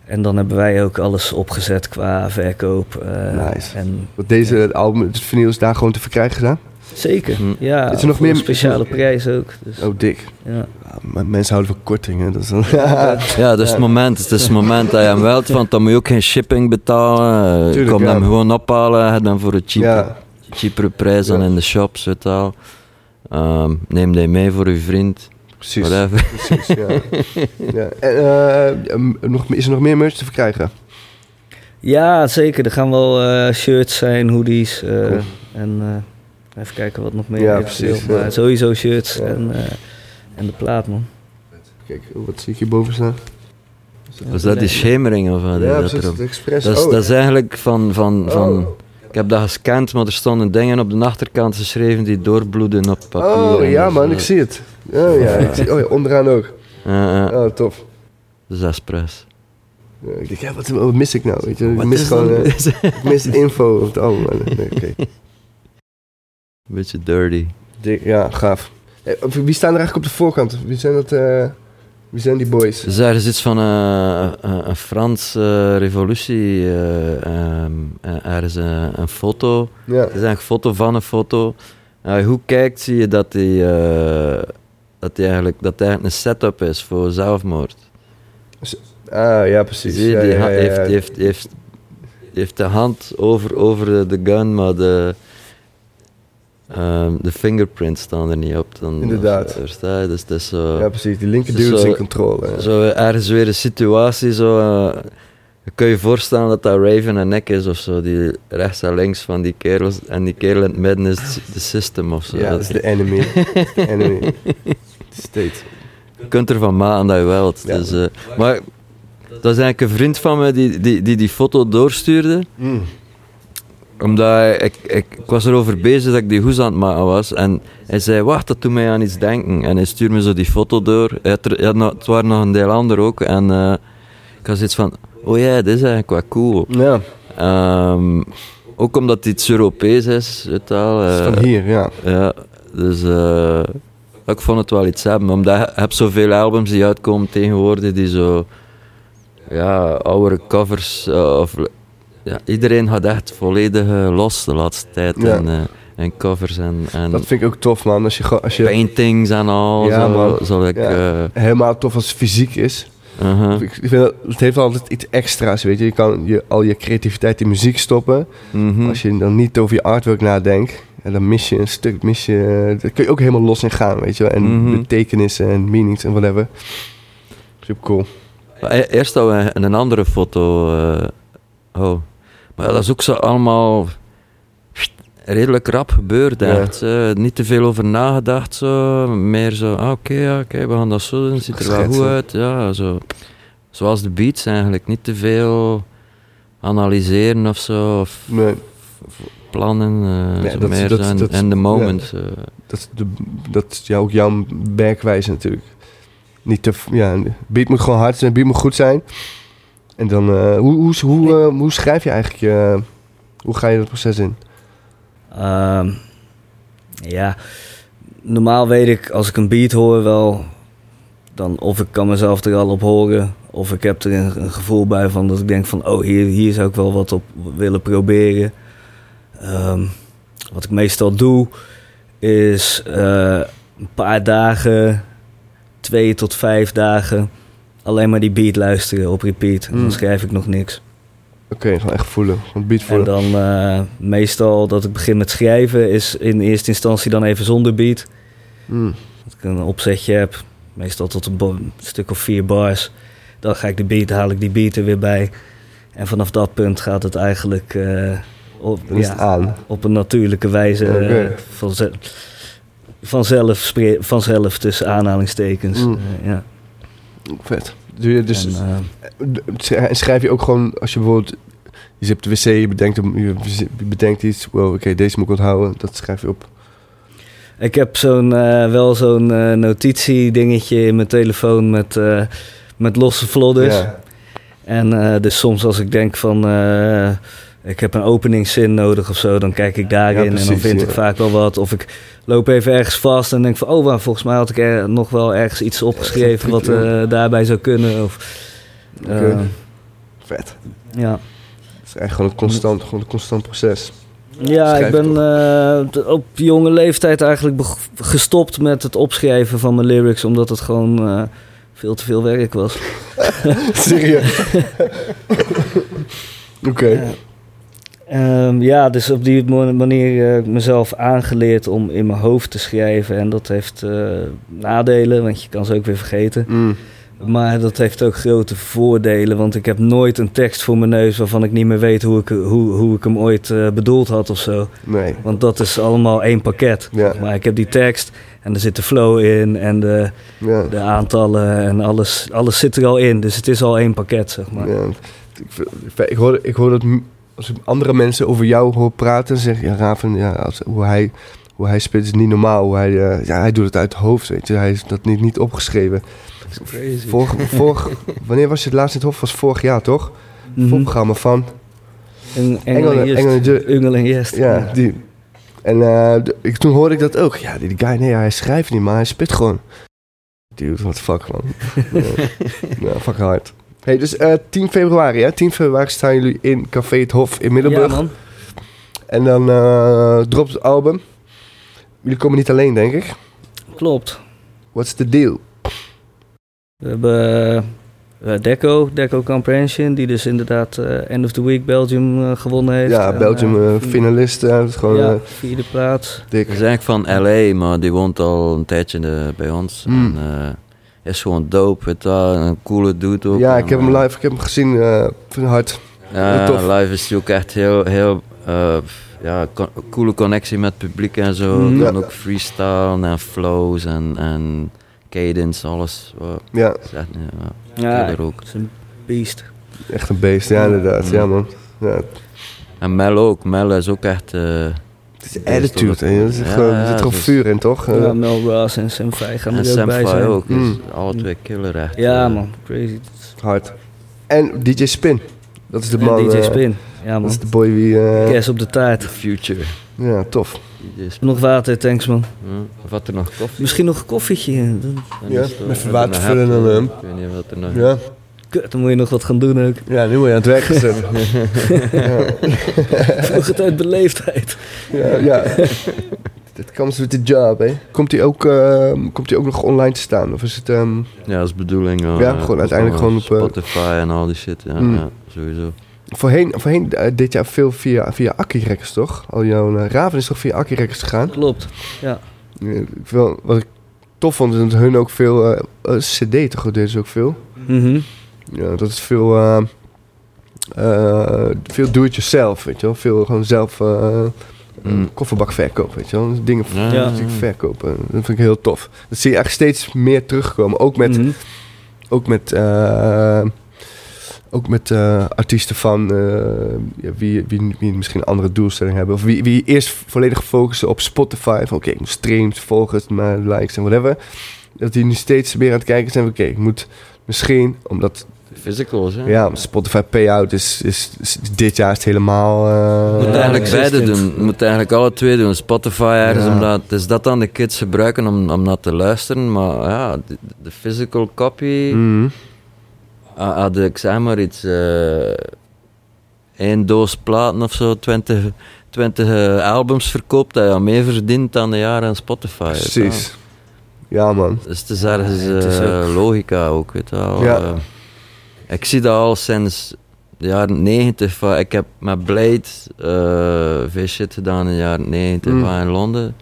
en dan hebben wij ook alles opgezet qua verkoop. eh, Nice. En Want deze het album, het vinyl is daar gewoon te verkrijgen gedaan? Zeker, Hm. ja. Is er nog meer- een speciale prijs ook. Dus, Oh, dik. ja. Ja, mensen houden van kortingen. Is dan... Ja, dat is het moment. Het is het moment dat je hem wilt, want dan moet je ook geen shipping betalen. Je Tuurlijk, komt ja. hem gewoon ophalen, het dan voor een cheaper, ja, cheapere prijs dan Ja. in de shops, weet je wel. Ehm, neem die mee voor je vriend, precies. whatever. precies ja. ja. En, eh, um, nog, is er nog meer merch te verkrijgen? ja, zeker. Er gaan wel eh, shirts zijn, hoodies. eh, Cool. En eh, even kijken wat nog meer. Ja, precies, Maar ja. sowieso shirts Ja. en, eh, en de plaat, man. Kijk, wat zie ik hierboven staan? Was dat die schemering of wat? Ja, dat precies. erop? Het Express. Dat is, oh, dat is eigenlijk van, van, van... oh. Ik heb dat gescand, maar er stonden dingen op de achterkant geschreven die doorbloeden op papier. Oh, ja dus, man, ik zie het. Oh ja, ik zie, oh, ja onderaan ook. ja, ja, Oh, tof. dat is. Ja, ik denk, ja, wat, wat mis ik nou? Weet je? Ik Wat mis is gewoon eh, ik mis info op het album. man. Nee, oké. Beetje dirty. Dik, Ja, gaaf. Eh, wie staan er eigenlijk op de voorkant? Wie zijn dat? eh, wie zijn die boys? Dus daar is iets van eh, een, een Franse revolutie. eh, ehm, eh, er is een, een foto. Ja, Het is eigenlijk een foto van een foto. Als je goed kijkt, zie je dat die, dat die eigenlijk, dat die eigenlijk een setup is voor zelfmoord. ah, ja, precies. Zie je, die ja, ha- ja, heeft, heeft, heeft, heeft de hand over, over de gun, maar de, ehm, de fingerprints staan er niet op. Dan, Inderdaad. Versta je? Dus het is zo... Ja, precies. Die linker is zo- in controle. Zo ergens weer een situatie, zo... eh, Je kun je voorstellen dat dat Raven en Nick is of zo, die rechts en links van die kerels. En die kerel in het midden is de system of zo. Ja, dat is de enemy. De enemy. State. Je kunt ervan maken dat je wilt. Ja. Dus, eh, maar dat is eigenlijk een vriend van me die die, die, die foto doorstuurde. Mm. Omdat ik, ik, ik was erover bezig dat ik die hoes aan het maken was. En hij zei, wacht, dat doet mij aan iets denken. En hij stuurde me zo die foto door. Hij had er, hij had nog- het waren nog een deel ander ook. En eh, ik had zoiets van, oh ja, dit is eigenlijk wel cool. Ja, Ehm, ook omdat het iets Europees is, weet wel. is eh, van hier, ja. ja, dus eh, ik vond het wel iets hebben. Omdat je hebt zoveel albums die uitkomen tegenwoordig die zo... Ja, oudere covers of... Ja, iedereen gaat echt volledig eh, los de laatste tijd. Ja. En, eh, en covers en, en Dat vind ik ook tof, man. Als je, als je paintings en al. Ja, zo, man. Zal ik... Ja. eh, helemaal tof als het fysiek is. uh-huh. Ik ik vind dat, het heeft altijd iets extra's, weet je. Je kan je, al je creativiteit in muziek stoppen. Mhm. Als je dan niet over je artwork nadenkt. En dan mis je een stuk, mis je... Daar kun je ook helemaal los in gaan, weet je. En Mhm. betekenissen en meanings en whatever. Super cool. Eerst we een andere foto. oh. Maar dat is ook zo allemaal redelijk rap gebeurd. Ja. Echt. niet te veel over nagedacht. Zo. Meer zo, ah, oké, ja, we gaan dat zo doen. Ziet er wel goed uit. Ja, zo. Zoals de beats eigenlijk. Niet te veel analyseren of zo. Of Nee, plannen. eh, dat- meer dat- zo. En, dat- en de ja. moment. dat, de, dat is jou- ook jouw werkwijze natuurlijk. Niet te... Ja, beat moet gewoon hard zijn, beat moet goed zijn. En dan... eh, hoe, hoe, hoe, eh, hoe schrijf je eigenlijk je... Hoe ga je dat proces in? Ehm, ja, normaal weet ik als ik een beat hoor wel, dan of ik kan mezelf er al op horen, of ik heb er een, een gevoel bij van dat ik denk van, oh hier, hier zou ik wel wat op willen proberen. Ehm, wat ik meestal doe, is eh, een paar dagen, twee tot vijf dagen, alleen maar die beat luisteren op repeat. En Mm. dan schrijf ik nog niks. Oké, gewoon echt voelen. Gewoon beat En voelen. dan eh, meestal dat ik begin met schrijven is in eerste instantie dan even zonder beat. Mm. Dat ik een opzetje heb, meestal tot een stuk of vier bars. Dan ga ik de beat, haal ik die beat er weer bij. En vanaf dat punt gaat het eigenlijk eh, op, het aan. op een natuurlijke wijze eh, vanze- vanzelf, vanzelf tussen aanhalingstekens. Mm. Eh, ja. Vet. Doe je dus, En, eh, En schrijf je ook gewoon, als je bijvoorbeeld... Je zit op de wc, je bedenkt, je bedenkt iets. Wow, oké, deze moet ik onthouden. Dat schrijf je op. Ik heb zo'n, eh, wel zo'n eh notitiedingetje in mijn telefoon met, eh, met losse vlodders. Ja. En eh, dus soms als ik denk van eh, ik heb een openingszin nodig of zo, dan kijk ik daarin Ja, en dan vind ja. ik vaak wel wat. Of ik loop even ergens vast en denk van oh, maar volgens mij had ik er nog wel ergens iets opgeschreven wat eh, daarbij zou kunnen. Of, eh. Vet. ja. Het is eigenlijk gewoon een constant, gewoon een constant proces. Ja, Schrijf ik ben eh, op jonge leeftijd eigenlijk gestopt met het opschrijven van mijn lyrics, omdat het gewoon veel te veel werk was. Serieus? Oké. Ehm, ja, dus op die manier eh, mezelf aangeleerd om in mijn hoofd te schrijven. En dat heeft eh, nadelen, want je kan ze ook weer vergeten. Mm. Maar dat heeft ook grote voordelen, want ik heb nooit een tekst voor mijn neus waarvan ik niet meer weet hoe ik, hoe, hoe ik hem ooit eh, bedoeld had of zo. Nee. Want dat is allemaal één pakket. Ja. Maar ik heb die tekst en er zit de flow in en de, Ja. de aantallen en alles, alles zit er al in. Dus het is al één pakket, zeg maar. ja. Ik, ik, hoor, ik hoor m- als ik andere mensen over jou hoor praten, zeg je, ja, Raven, ja, als, hoe hij, hoe hij speelt is niet normaal. Hoe hij, eh, ja, hij doet het uit het hoofd, weet je. Hij is dat niet, niet opgeschreven. Crazy. Vorig, vorig, wanneer was je het laatst in het hof? Was vorig jaar, toch? Mhm. Voorprogramma van, Engel, Engel- en Jest. Engel en Je- Engel en Jest. ja, die. En eh, de- ik, toen hoorde ik dat ook. Ja, die, die guy, nee, hij schrijft niet, maar hij spit gewoon. Dude, what the fuck, man. ja, ja, fuck hard. Hey, dus eh 10 februari, hè? 10 februari staan jullie in Café Het Hof in Ja, Middelburg. man. en dan eh dropt het album. Jullie komen niet alleen, denk ik. Klopt. What's the deal? We hebben eh, Deco, Deco Comprehension, die dus inderdaad eh, End of the Week Belgium eh, gewonnen heeft. ja, En, Belgium finalist. dat is gewoon ja, eh, vierde plaats. dik. Hij is eigenlijk van LA, maar die woont al een tijdje bij ons. Mm. En, eh, is gewoon dope. Wel. Een coole dude ook. Ja, ik heb hem live, ik heb hem gezien. eh vind het hard. Ja, live is hij ook echt heel, heel eh, ja, co- coole connectie met het publiek en zo. Mhm. Dan Ja. ook freestyle en flows en, en cadence, alles. Wow, Ja, dat is echt, ja, Ja, ook. het is een beest. echt een beest. Ja, inderdaad. Ja, man. Ja, En Mel ook. Mel is ook echt... eh, het is attitude. hè. Er zit Ja, gewoon, er ja, zit gewoon dus- vuur in, toch? Eh, Ja, Mel Ross en Sam Fay gaan en er ook Sam bij zijn. ook. Dus Mm. alle twee killer echt. Ja eh. man, crazy. hard. En DJ Spin. Dat is de man. En DJ eh, Spin. Ja dat man. is de boy wie... eh, Kerst op de taart. The future. Ja, tof. Is- Nog water, thanks man. Of had er nog koffie? Misschien nog een koffietje. Dan- Dan Ja, is het, eh, even water vullen en, eh, Ik weet niet wat er nog Ja. Kut, dan moet je nog wat gaan doen ook. ja, nu word je aan het werk gezet. Vroeger uit beleefdheid. ja, ja. That comes with the job, hè. Komt hij ook, eh, komt hij ook nog online te staan? Of is het... ehm, Ja, dat is de bedoeling. eh, Ja, gewoon uiteindelijk wel gewoon op, eh, Spotify en al die shit. Ja, Mm. ja sowieso. voorheen voorheen eh, dit jaar veel via, via Akki Records, toch? Al jouw eh, Raven is toch via Akki Records gegaan? Klopt. Ja. Ja, ik wil, wat ik tof vond, is dat hun ook veel... CD toch deden ze ook veel? Mhm. Ja, dat is veel... eh, eh, veel do-it-yourself, weet je wel. Veel gewoon zelf... eh Mm. kofferbak verkopen, weet je wel. Dus dingen Ja. Verkopen. Dat vind ik heel tof. Dat zie je eigenlijk steeds meer terugkomen. Ook met, Mhm. ook met, eh, ook met eh, artiesten van eh, ja, wie, wie, wie misschien een andere doelstelling hebben. Of wie, wie eerst volledig focussen op Spotify. Van oké, ik moet streams, volgers, maar likes en whatever. Dat die nu steeds meer aan het kijken zijn. van, Oké, ik moet misschien, omdat Physicals, hè? ja, Spotify payout is, is, is dit jaar is het helemaal... eh, Je moet eigenlijk beide doen. Je moet eigenlijk alle twee doen. Spotify ergens, Ja. omdat het is dat dan de kids gebruiken om, om naar te luisteren. Maar ja, de, de physical copy, ah, had ik zeg maar iets, eh één doos platen of zo, 20, 20 eh, albums verkoopt, dat je meer verdient dan de jaren aan Spotify. Precies. Ja, man. Dus het is ergens Ja, het is eh, ook- logica ook, weet je wel. Ja. Ik zie dat al sinds de jaren 90. Van, ik heb met Blade eh veel shit gedaan in de jaren 90 Mm. van in Londen.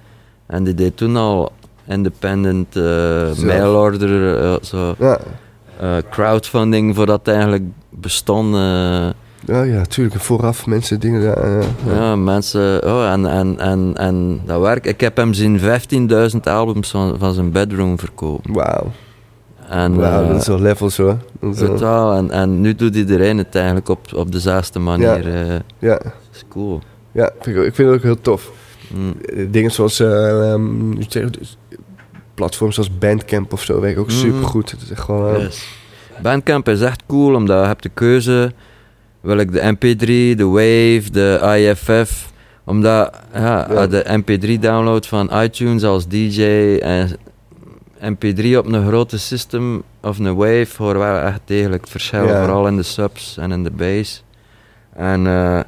En die deed toen al independent eh Zo. mail-order, eh, zo, Ja, crowdfunding voordat het eigenlijk bestond. ja, ja tuurlijk. Vooraf mensen dingen... ja. ja, mensen, oh, en, en, en, en dat werkt. Ik heb hem zien 15.000 albums van, van zijn bedroom verkopen. Wauw. En, eh, dat is wel levels hoor. Totaal, en, en nu doet iedereen het eigenlijk op, op dezelfde manier. eh ja, is cool. ja vind ik, ik vind het ook heel tof. Mm. Eh, Dingen zoals dat? platforms zoals Bandcamp of zo werken ook Mhm. super goed. Het is echt gewoon. Yes. Bandcamp is echt cool, omdat je hebt de keuze. Wil ik de MP3, de Wave, de IFF. Omdat ja, Ja. de MP3 download van iTunes als DJ en MP3 op een grote system of een Wave hoor wel echt degelijk het verschil, vooral in de subs en in de bass. En eh,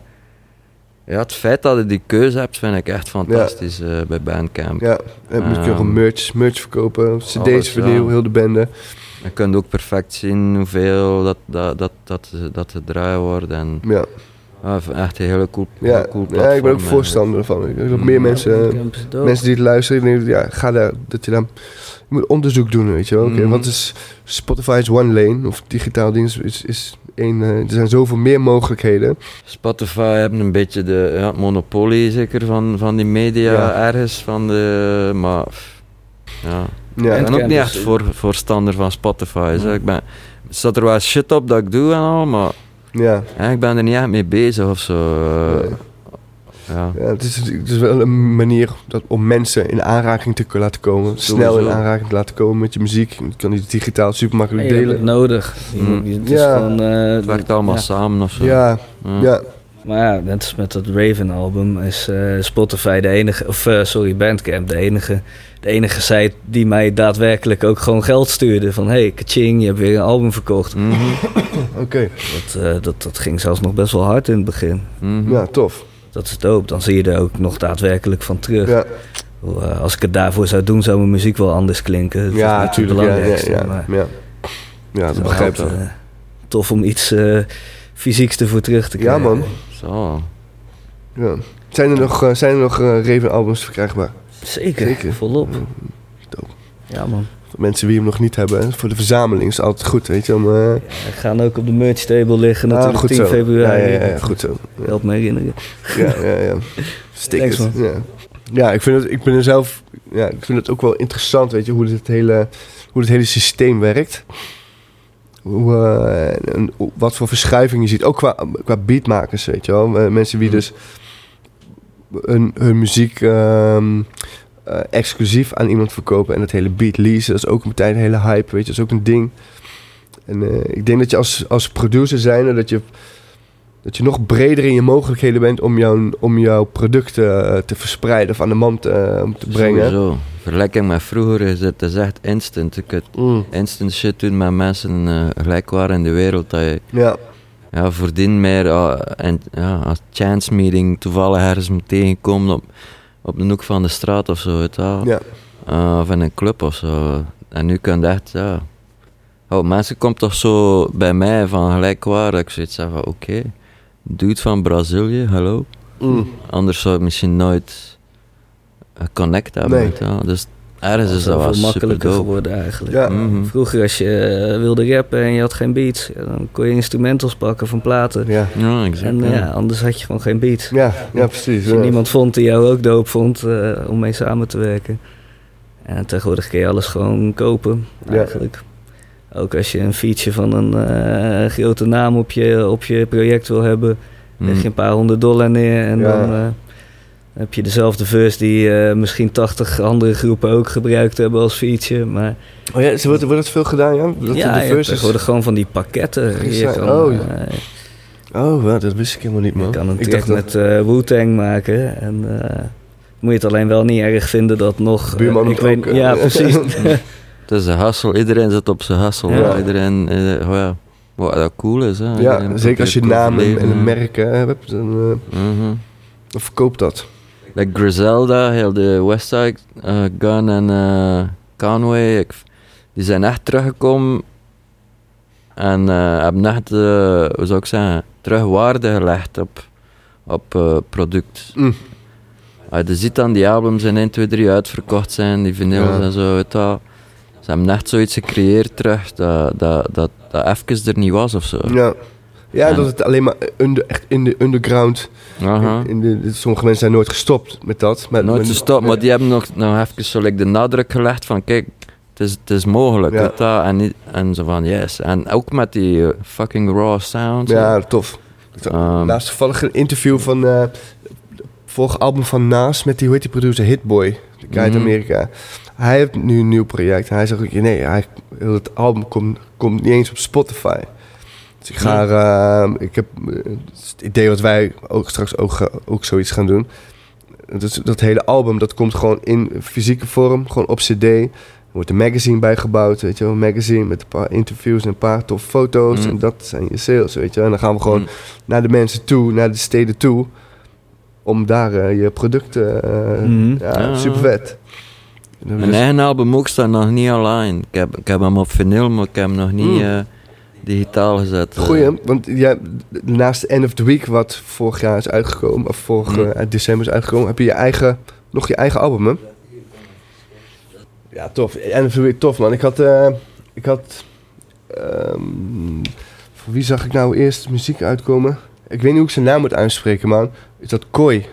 ja, het feit dat je die keuze hebt, vind ik echt fantastisch eh, bij Bandcamp. ja, en moet je ook Ehm, merch, merch verkopen, cd's vernieuwen, heel de bende. Je kunt ook perfect zien hoeveel dat, dat, dat, dat, dat gedraaid wordt. En Ja, ja, echt een hele cool, ja. heel cool ja ik ben ook platform, voorstander ervan. Ik denk dat Mm. meer mensen, mensen die het luisteren, denk, ja, ga daar, dat je dan, je moet onderzoek doen, weet je wel. Oké, Mhm. wat is Spotify is one lane of digitaal ding is, is, één, eh, er zijn zoveel meer mogelijkheden. Spotify hebben een beetje de ja, monopolie zeker van, van die media Ja. ergens. Van de, maar ja. Ja, ik ben ook niet echt voor, voorstander van Spotify. Zo. Ja. Ik ben, er staat er wel shit op dat ik doe en al, maar ja. ja, ik ben er niet echt mee bezig of zo. eh, Nee. ja. Ja, het, is, het is wel een manier dat, om mensen in aanraking te kunnen laten komen. Snel in aanraking te laten komen met je muziek. Je kan die digitaal super Nee, makkelijk je hebt het delen. nodig. Mm. Het is Ja. gewoon... eh, Het werkt allemaal ja. samen of zo. Ja, Ja. Ja, Maar ja, net als met dat Raven album is eh, Spotify de enige, of eh, sorry, Bandcamp de enige, de enige site die mij daadwerkelijk ook gewoon geld stuurde. Van hey, kaching, je hebt weer een album verkocht. Mhm. oké. Dat, eh, dat, dat ging zelfs nog best wel hard in het begin. Mhm. Ja, tof. Dat is dope. Dan zie je er ook nog daadwerkelijk van terug. Ja, Hoe, eh, als ik het daarvoor zou doen, zou mijn muziek wel anders klinken. Dat ja natuurlijk. Ja, ja, ja, maar ja. ja, dat begrijp ik tof om iets eh, fysieks ervoor terug te Ja, krijgen. man. Zo. Ja. Zijn er nog, eh, zijn er nog eh, Raven albums verkrijgbaar? Zeker, Zeker. volop. Dope. Ja man. Mensen die hem nog niet hebben. Voor de verzameling is het altijd goed, weet je. Om, eh, Ja, we gaan ook op de merch table liggen ah, natuurlijk goed 10 zo. februari. Ja, ja, ja, goed zo. Help me herinneren. Ja, ja, ja. Stickers. Thanks, ja. ja, ik vind het, ik ben er zelf, ja, ik vind het ook wel interessant, weet je, hoe dit hele, hoe dit hele systeem werkt. Hoe, eh, en wat voor verschuiving je ziet, ook qua, qua beatmakers, weet je wel. Eh, Mensen die Mhm. dus hun, hun muziek ehm, eh, exclusief aan iemand verkopen en het hele beat leasen, dat is ook meteen een hele hype, weet je, dat is ook een ding. En ik denk dat je als, als producer zijnde, dat je dat je nog breder in je mogelijkheden bent om jouw, om jouw producten eh, te verspreiden of aan de man te, eh, om te brengen. Sowieso. Vergelijking met vroeger is het, het is echt instant. Je kunt Mm, instant shit doen met mensen eh, gelijkwaar in de wereld. Dat je ja, ja, voordien meer eh, en, ja, als chance meeting toevallig ergens me tegenkomt op, op de hoek van de straat of zo. Weet je ja, Eh, of in een club of zo. En nu kan je echt, ja. Oh, mensen komen toch zo bij mij van gelijkwaar. Dat ik zoiets zeg van, oké, dude van Brazilië, hallo. mm, Anders zou ik misschien nooit connect hebben. Nee. weet je wel. Dus ergens is dat veel wel super makkelijker dope. geworden eigenlijk. ja. Mhm. Vroeger als je eh, wilde rappen en je had geen beats, ja, dan kon je instrumentals pakken van platen. ja. Ja, exact. En ja. ja, anders had je gewoon geen beat. Ja, ja, precies. Als je ja. niemand vond die jou ook doop vond eh, om mee samen te werken. En tegenwoordig kun je alles gewoon kopen, Ja. Ook als je een feature van een eh, grote naam op je, op je project wil hebben, leg je Mm. een paar honderd dollar neer en Ja. dan eh, heb je dezelfde verse die eh, misschien 80 andere groepen ook gebruikt hebben als feature. Maar Oh ja, wordt, wordt dat veel gedaan, ja? Dat ja, de je verses- tegenwoordig gewoon van die pakketten. Je kan, Oh, eh, Oh, wat, dat wist ik helemaal niet, man. je kan een ik track dacht met eh Wu-Tang maken en... eh, moet je het alleen wel niet erg vinden dat nog... Buurman ik weet. Ja, precies. Het is een hustle, iedereen zit op zijn. Ja. Ja. Iedereen, eh, oh ja, wat dat cool is. Hè. ja, zeker als je naam en, en overleven, een merk hebt, dan, dan verkoopt dat. Like Griselda, heel de Westside eh, Gun en eh, Conway, ik, die zijn echt teruggekomen en hebben echt, hoe zou ik zeggen, terug waarde gelegd op, op product. Mm. Je ziet dan die albums in 1, 2, 3 uitverkocht zijn, die vinyls Ja. en zo, weet wel. Ze hebben echt zoiets gecreëerd terug dat, dat, dat, dat even er niet was of zo. Ja. Ja, En- dat het alleen maar under, echt in de underground. Aha. In de, sommige mensen zijn nooit gestopt met dat. Maar, Nooit gestopt, maar die hebben nog, nog even zo like, de nadruk gelegd van kijk, het is, het is mogelijk. Ja. je, en, en zo van yes. En ook met die eh, fucking raw sound. Ja, tof. Ehm, Laatst toevallig een interview van eh vorig album van Naas met die, hoe heet die producer, Hitboy. De guy uit Mhm. Amerika. Hij heeft nu een nieuw project. Hij zegt ook, nee, hij, het album komt, komt niet eens op Spotify. Dus ik ga, eh, ik heb eh, het idee wat wij ook straks ook, ook zoiets gaan doen. Dus dat hele album, dat komt gewoon in fysieke vorm, gewoon op cd. Er wordt een magazine bijgebouwd, weet je wel. Een magazine met een paar interviews en een paar toffe foto's. Mm. En dat zijn je sales, weet je wel. En dan gaan we gewoon mm, naar de mensen toe, naar de steden toe, om daar eh, je producten. eh. Ja, Ja. super vet. Mijn eigen album ook staat nog niet online. Ik heb, ik heb hem op vinyl, maar ik heb hem nog niet Mm. eh, digitaal gezet. eh. Goeie, want ja, naast End of the Week, wat vorig jaar is uitgekomen, of vorig Mm. eh, december is uitgekomen, heb je je eigen, nog je eigen album, hè? Ja, tof. End of the Week, tof, man. Ik had, ik had, ehm, voor wie zag ik nou eerst muziek uitkomen? Ik weet niet hoe ik zijn naam moet uitspreken, man. Is dat Koi?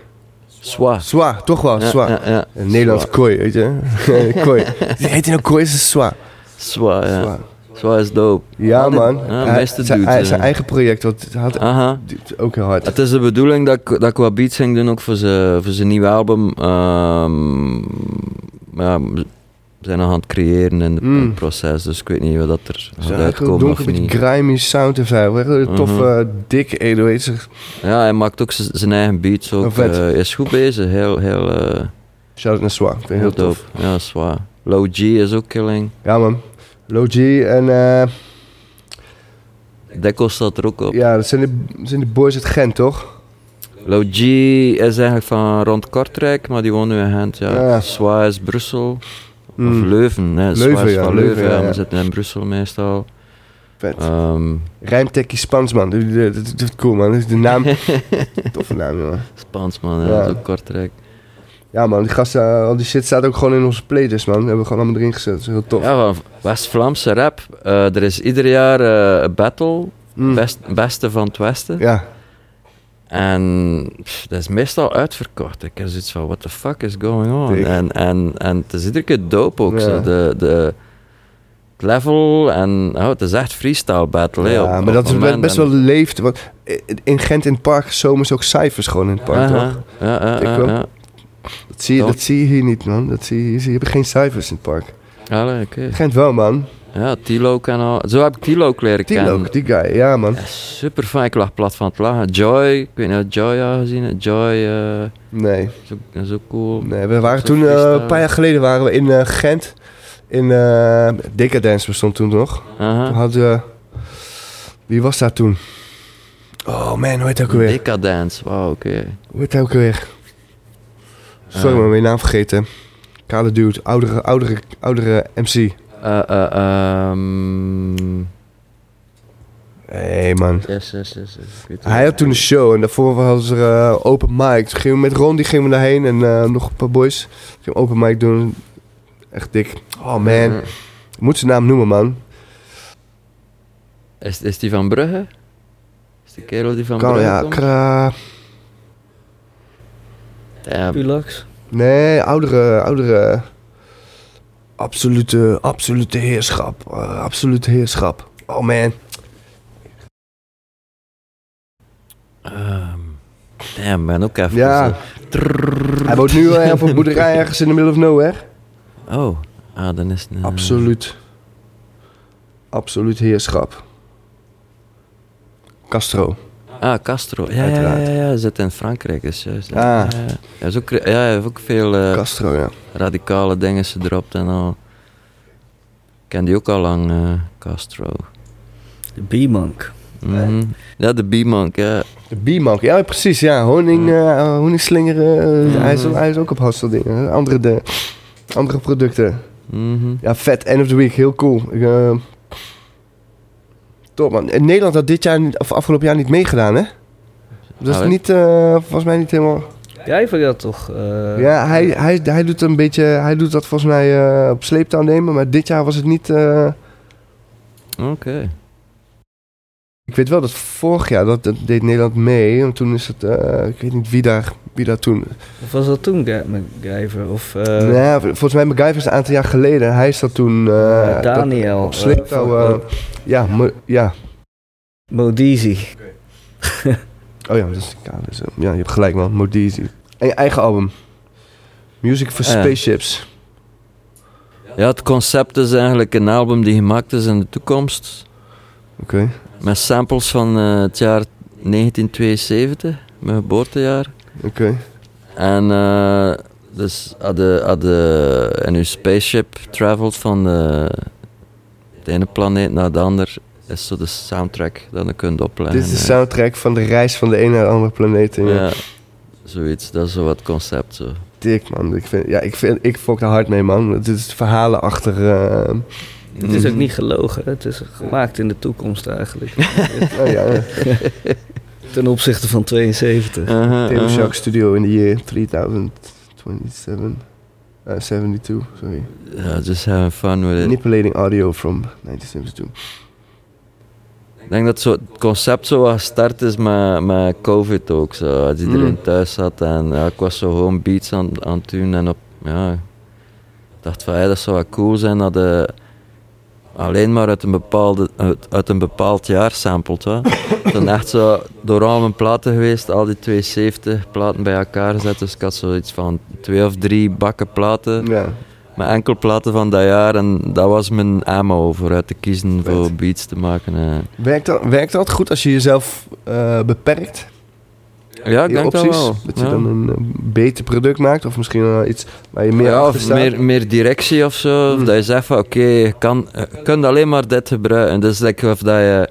Zwa. Swa, toch wel, Swa. ja, ja. Een Nederlands. Koi, weet je? Koi. Heet hij nou Koi? Is het Swa? Zwa, ja. Zwa is dope. Ja, man. Hij- zijn, hij- zijn eh. eigen project, wat had Aha. ook heel hard. Het is de bedoeling dat ik, dat ik wat beats ging doen ook voor zijn voor zijn nieuwe album. Ehm, ja, zijn nog aan het creëren in het Mm. proces, dus ik weet niet wat dat er gaat eigen uitkomen donker, of niet. grimy sound. Echt een toffe, dikke 808. Ja, hij maakt ook zijn eigen beats ook. Oh, is goed bezig, heel, heel, eh, Shout out naar Swa. Vind heel dope. tof. Ja, zwaar. Low G is ook killing. Ja, man. Low G en eh, Dekko staat er ook op. ja, dat zijn de, dat zijn de boys uit Gent, toch? Low G is eigenlijk van rond Kortrijk, maar die woont nu in Gent. Ja. Ja. Zwa is Brussel. Of Mm, Leuven. Hè. Leuven, ja, van Leuven, Leuven, ja, we zitten in Brussel meestal. vet. Ehm Rijmtekkie Spans, man. Dat dat- dat is cool, man. Dat is de naam. Toffe naam, man, ja. Ja. dat is ook Kortrijk. Ja man, die gasten, al die shit staat ook gewoon in onze playlist man. We hebben we gewoon allemaal erin gezet. Dat is heel tof. Ja, West-Vlaamse rap. Eh, er is ieder jaar eh, een battle. Mm. Best, beste van het Westen. Ja, En pff, dat is meestal uitverkocht. Ik heb zoiets van, what the fuck is going on? En, en, en het is iedere keer dope ook. Ja. Zo. De, de, het level en oh, het is echt freestyle battle. ja op- maar op dat is best wel leeft. Want in Gent in het park zomers ook cijfers gewoon in het park, Aha. toch? Ja, ja, ja, ja. Dat zie, je, dat zie je hier niet, man. Dat zie je, hier. je hebt geen cijfers in het park. Allee, oké. Gent wel, man. Ja, Tilo kan al. Zo heb ik Tilo leren Tilo, kennen. die guy, ja, man. Ja, super fijn, ik lag plat van het lachen. Joy, ik weet niet of Joy al gezien hebt. Joy, eh, Nee, is, ook, is ook cool. nee we waren Zo toen, eh, een paar jaar geleden waren we in eh, Gent. In Decadence bestond toen nog. Aha. Toen hadden we... Wie was daar toen? Oh man, hoe heet hij ook alweer? Decadence, wauw, oké. Hoe heet hij ook alweer? Sorry, maar mijn naam vergeten. Kale dude, oudere, oudere, oudere MC. Eh, eh, ehm, Hé hey, man. yes, yes, yes, yes. Ik weet Hij had toen een show en daarvoor was er eh, open mic. Toen gingen we met Ron, die gingen we daarheen en eh, nog een paar boys. Gingen we open mic doen. Echt dik. Oh man. Ik moet zijn naam noemen, man. Is, is die van Brugge? Is die kerel die van Kan, Brugge ja, komt? kra... Ja, Pulax. Nee, oudere, oudere... Absolute, absolute heerschap. Eh, absolute heerschap. Oh man. ehm, damn, man, ook even. Ja. Hij woont nu eh, op een boerderij ergens in the middle of nowhere. Oh, ah, dan is het een... Absoluut. Absoluut heerschap. Castro. Ah, Castro. Ja, ja, ja, Uiteraard. ja, hij zit in Frankrijk, is juist. Ah. Ja, ja. Hij, is ook, ja, hij heeft ook veel eh, Castro, ja. radicale dingen gedropt en al. Ik ken die ook al lang, eh, Castro. De B-Monk. Mhm. Ja, de B-Monk, ja. De Biemank, ja precies, ja. Honing, honingslingeren, Ja. hij, is, hij is ook op hosteldingen. Andere, de, andere producten. Mhm. Ja, vet, end of the week, heel cool. Ik, top man. In Nederland had dit jaar, of afgelopen jaar niet meegedaan, hè? Dat is Ah, niet, eh, volgens mij niet helemaal... Jij vond dat toch? eh, Ja, hij, hij, hij doet een beetje, hij doet dat volgens mij eh, op sleeptouw nemen, maar dit jaar was het niet... Oké. Ik weet wel dat vorig jaar, dat, dat deed Nederland mee. En toen is het, eh, ik weet niet wie daar, wie daar toen... Of was dat toen MacGyver? Of eh, nee, volgens mij MacGyver is een aantal jaar geleden. Hij is dat toen... eh, dat- Daniel? sleeptouw, eh, eh, ja, mo- ja. Modizi. Oh ja, dat is de. Ja, je hebt gelijk man, Modizi. En je eigen album. Music for Ah. Spaceships. Ja, het concept is eigenlijk een album die gemaakt is in de toekomst. Oké. Met samples van eh, het jaar 1972, mijn geboortejaar. Oké. En eh, dus hadden hadden uw spaceship travelt van de, de ene planeet naar de ander, is zo de soundtrack dat je kunt opleggen. Dit is de soundtrack van de reis van de ene naar de andere planeet. Ja. Ja, zoiets. Dat is zo wat concept. Zo. Dik man. Ik vind, ja, ik vind, ik fok er hard mee man. Het is verhalen achter... eh, Het is ook Mhm. niet gelogen. Het is gemaakt in de toetoekomst eigenlijk. oh ja, ja. Ten opzichte van 72. Uh-huh, Theo uh-huh. Shark Studio in the year 3027. Uh, 72, sorry. Ja, just having fun with it. Manipulating audio from 1972. Ik denk dat zo het concept zo wat gestart is met, met COVID ook. Zo. Als iedereen Mm. thuis zat en ja, ik was zo gewoon beats aan, aan het doen. En op, ja, ik dacht van, ja, dat zou wel cool zijn dat je alleen maar uit een, bepaalde, uit, uit een bepaald jaar samplet. Hè. Dan echt zo door al mijn platen geweest, al die 72 platen bij elkaar gezet. Dus ik had zoiets van twee of drie bakken platen. Ja. Met enkel platen van dat jaar. En dat was mijn ammo voor uit te kiezen voor beats te maken. Werkt, dat, werkt dat goed als je jezelf eh, beperkt? Ja, ik denk dat opties? wel. Dat je ja. dan een eh, beter product maakt? Of misschien iets waar je meer ja, of meer, meer directie of zo. Of Mm. dat je zegt van oké, je kan, je kunt alleen maar dit gebruiken. Dus like of dat je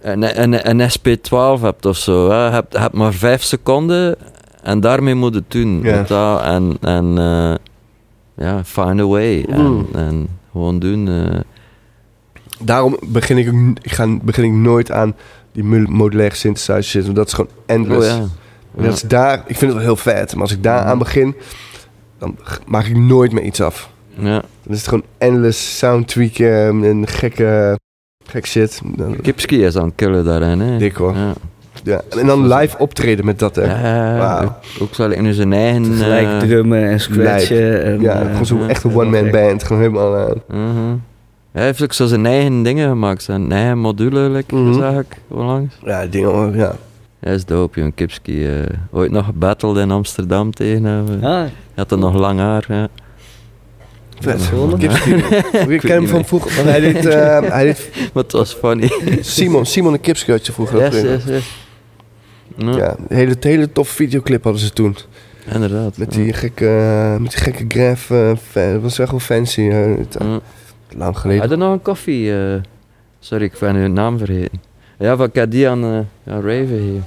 een, een, een SP12 hebt of zo. Hè. Je hebt, je hebt maar vijf seconden en daarmee moet het doen. Dat en en eh, ja, find a way. En, Mm. en gewoon doen. eh. Daarom begin ik, ik ga, begin ik nooit aan die modulaire synthesizer shit. Want dat is gewoon Oh endless. ja. En dat is daar, ik vind het wel heel vet, maar als ik daar aan begin, dan maak ik nooit meer iets af. Ja. Dan is het gewoon endless sound tweaken en gekke, gek shit. Dan- Kipski is aan het killen daarin, hè. Dik, hoor. Ja. Ja. En dan live optreden met dat, hè. Ja, Wauw. ook- ik nu zijn eigen... Tegelijk eh, drummen en scratchen. En, Ja, eh, gewoon zo'n ja. echte one-man band. Gewoon helemaal... mhm. Hij heeft ook zo zijn eigen dingen gemaakt, zijn eigen module, like, Mhm. zag ik onlangs. ja, dingen, ja. Hij is dope, joh. Kipski. eh, ooit nog gebatteld in Amsterdam tegen hem. Hij Ah, had er nog lang haar, ja. Vet. Kipski. Ik ken hem van vroeger. want Hij deed, eh, hij deed Maar het was funny. Simon, Simon de Kipski had je vroeger yes, yes, yes. Ja, Ja, een hele, hele toffe videoclip hadden ze toen. inderdaad. Met ja. die gekke, eh, met die gekke graf. eh, dat was echt wel fancy. eh, het- Ja. Lang geleden. Je nog een koffie? eh, sorry, ik ben uw naam vergeten. Ja, van die aan uh, ja, Raven hier.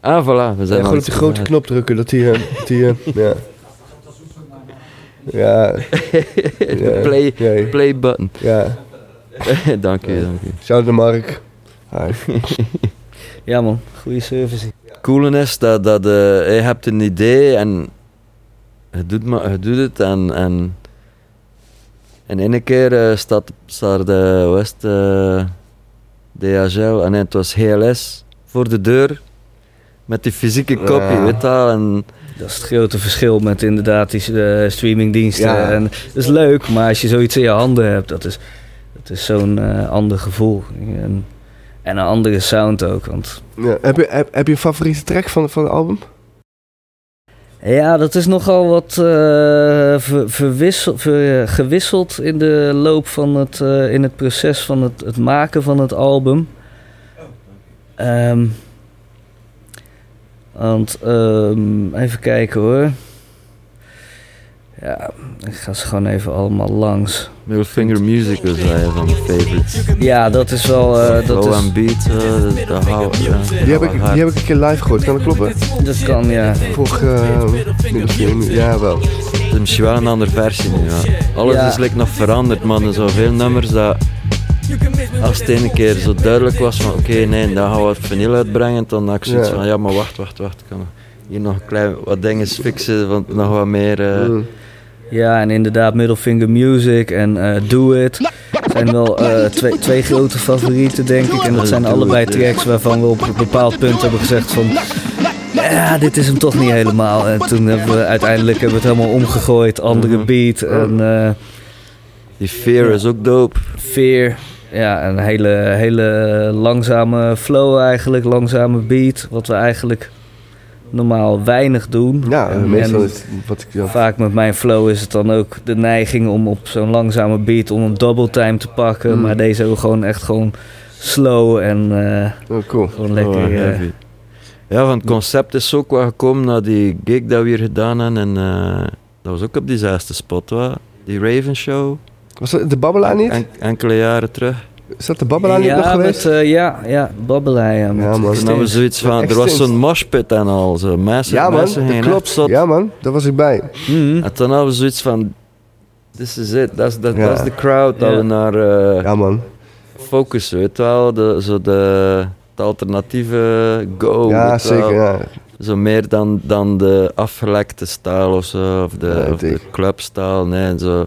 Ah, voilà. We zijn Ja, gewoon aan op die het grote knop drukken, dat die... eh, dat die ja. Ja, ja. Play, Ja, play button. ja. dank u, dank u. Shout naar Mark. Hi. ja man, goede service. coole is dat, dat eh, je hebt een idee en je doet, maar, je doet het en, en, en in een keer eh, staat, staat de West eh DHL en het was HLS voor de deur met die fysieke kopie, Ja. weet en Dat is het grote verschil met inderdaad die eh, streamingdiensten. Ja. En dat is leuk, maar als je zoiets in je handen hebt, dat is, dat is zo'n eh, ander gevoel. En, en een andere sound ook. Want Ja, heb, je, heb, heb je een favoriete track van, van het album? Ja, dat is nogal wat ver- gewisseld in de loop van het, eh, in het proces van het, het maken van het album. Ehm, want ehm, even kijken hoor. Ja, ik ga ze gewoon even allemaal langs. Middle Finger Music was hij van mijn favorites. Ja, dat is wel. eh, dat, is, and Beat, eh, hou ja, Die heb, ik, die heb ik een keer live gehoord, kan dat kloppen? dat kan, ja. Vorig, uh, ja wel. Het is misschien wel een andere versie nu, ja. Alles Ja. is like nog veranderd, man. Er zijn zoveel nummers dat... Als het ene keer zo duidelijk was van... Oké, nee, dan gaan we wat vinyl uitbrengen. Dan had ik zoiets Ja. van... Ja, maar wacht, wacht, wacht. Ik kan hier nog een klein wat dingen fixen. Want nog wat meer... eh, Mm. Ja, en inderdaad, Middle Finger Music en eh, Do It. zijn wel eh, twee, twee grote favorieten, denk ik. En dat zijn allebei tracks waarvan we op een bepaald punt hebben gezegd van... Ja, dit is hem toch niet helemaal. En toen hebben we uiteindelijk hebben we het helemaal omgegooid. Andere Mhm. beat en eh Die Fear is ook dope. Fear. Ja, een hele, hele langzame flow eigenlijk. Langzame beat. Wat we eigenlijk normaal weinig doen. Ja, En- meestal en- is het wat ik... Ja. Vaak met mijn flow is het dan ook de neiging om op zo'n langzame beat om een double time te pakken. Mm. Maar deze ook gewoon echt gewoon slow en eh, Oh, cool. gewoon lekker. Oh, eh. Ja, van het concept is ook wel gekomen naar die gig dat we hier gedaan hebben. En eh, dat was ook op die zesde spot, wat? Die Raven Show. Was dat de Babbelaar niet? En, enkele jaren terug. Is dat de Babbelaar niet nog ja, geweest? met, eh, ja, ja, babbelei. Ja, Ja, man. We zoiets van... Er was zo'n moshpit en al. Zo. Mensen, ja man, mensen dat klopt. Ja man, daar was ik bij. Mhm. En toen hadden we zoiets van... This is it. Dat is Ja. de crowd dat we naar eh, Ja man. focussen. Weet je wel? De, zo de, de alternatieve go. ja, zeker. Ja. Zo meer dan, dan de afgelekte stijl of zo. Of de, Ja, of de ik- clubstijl. Nee, zo...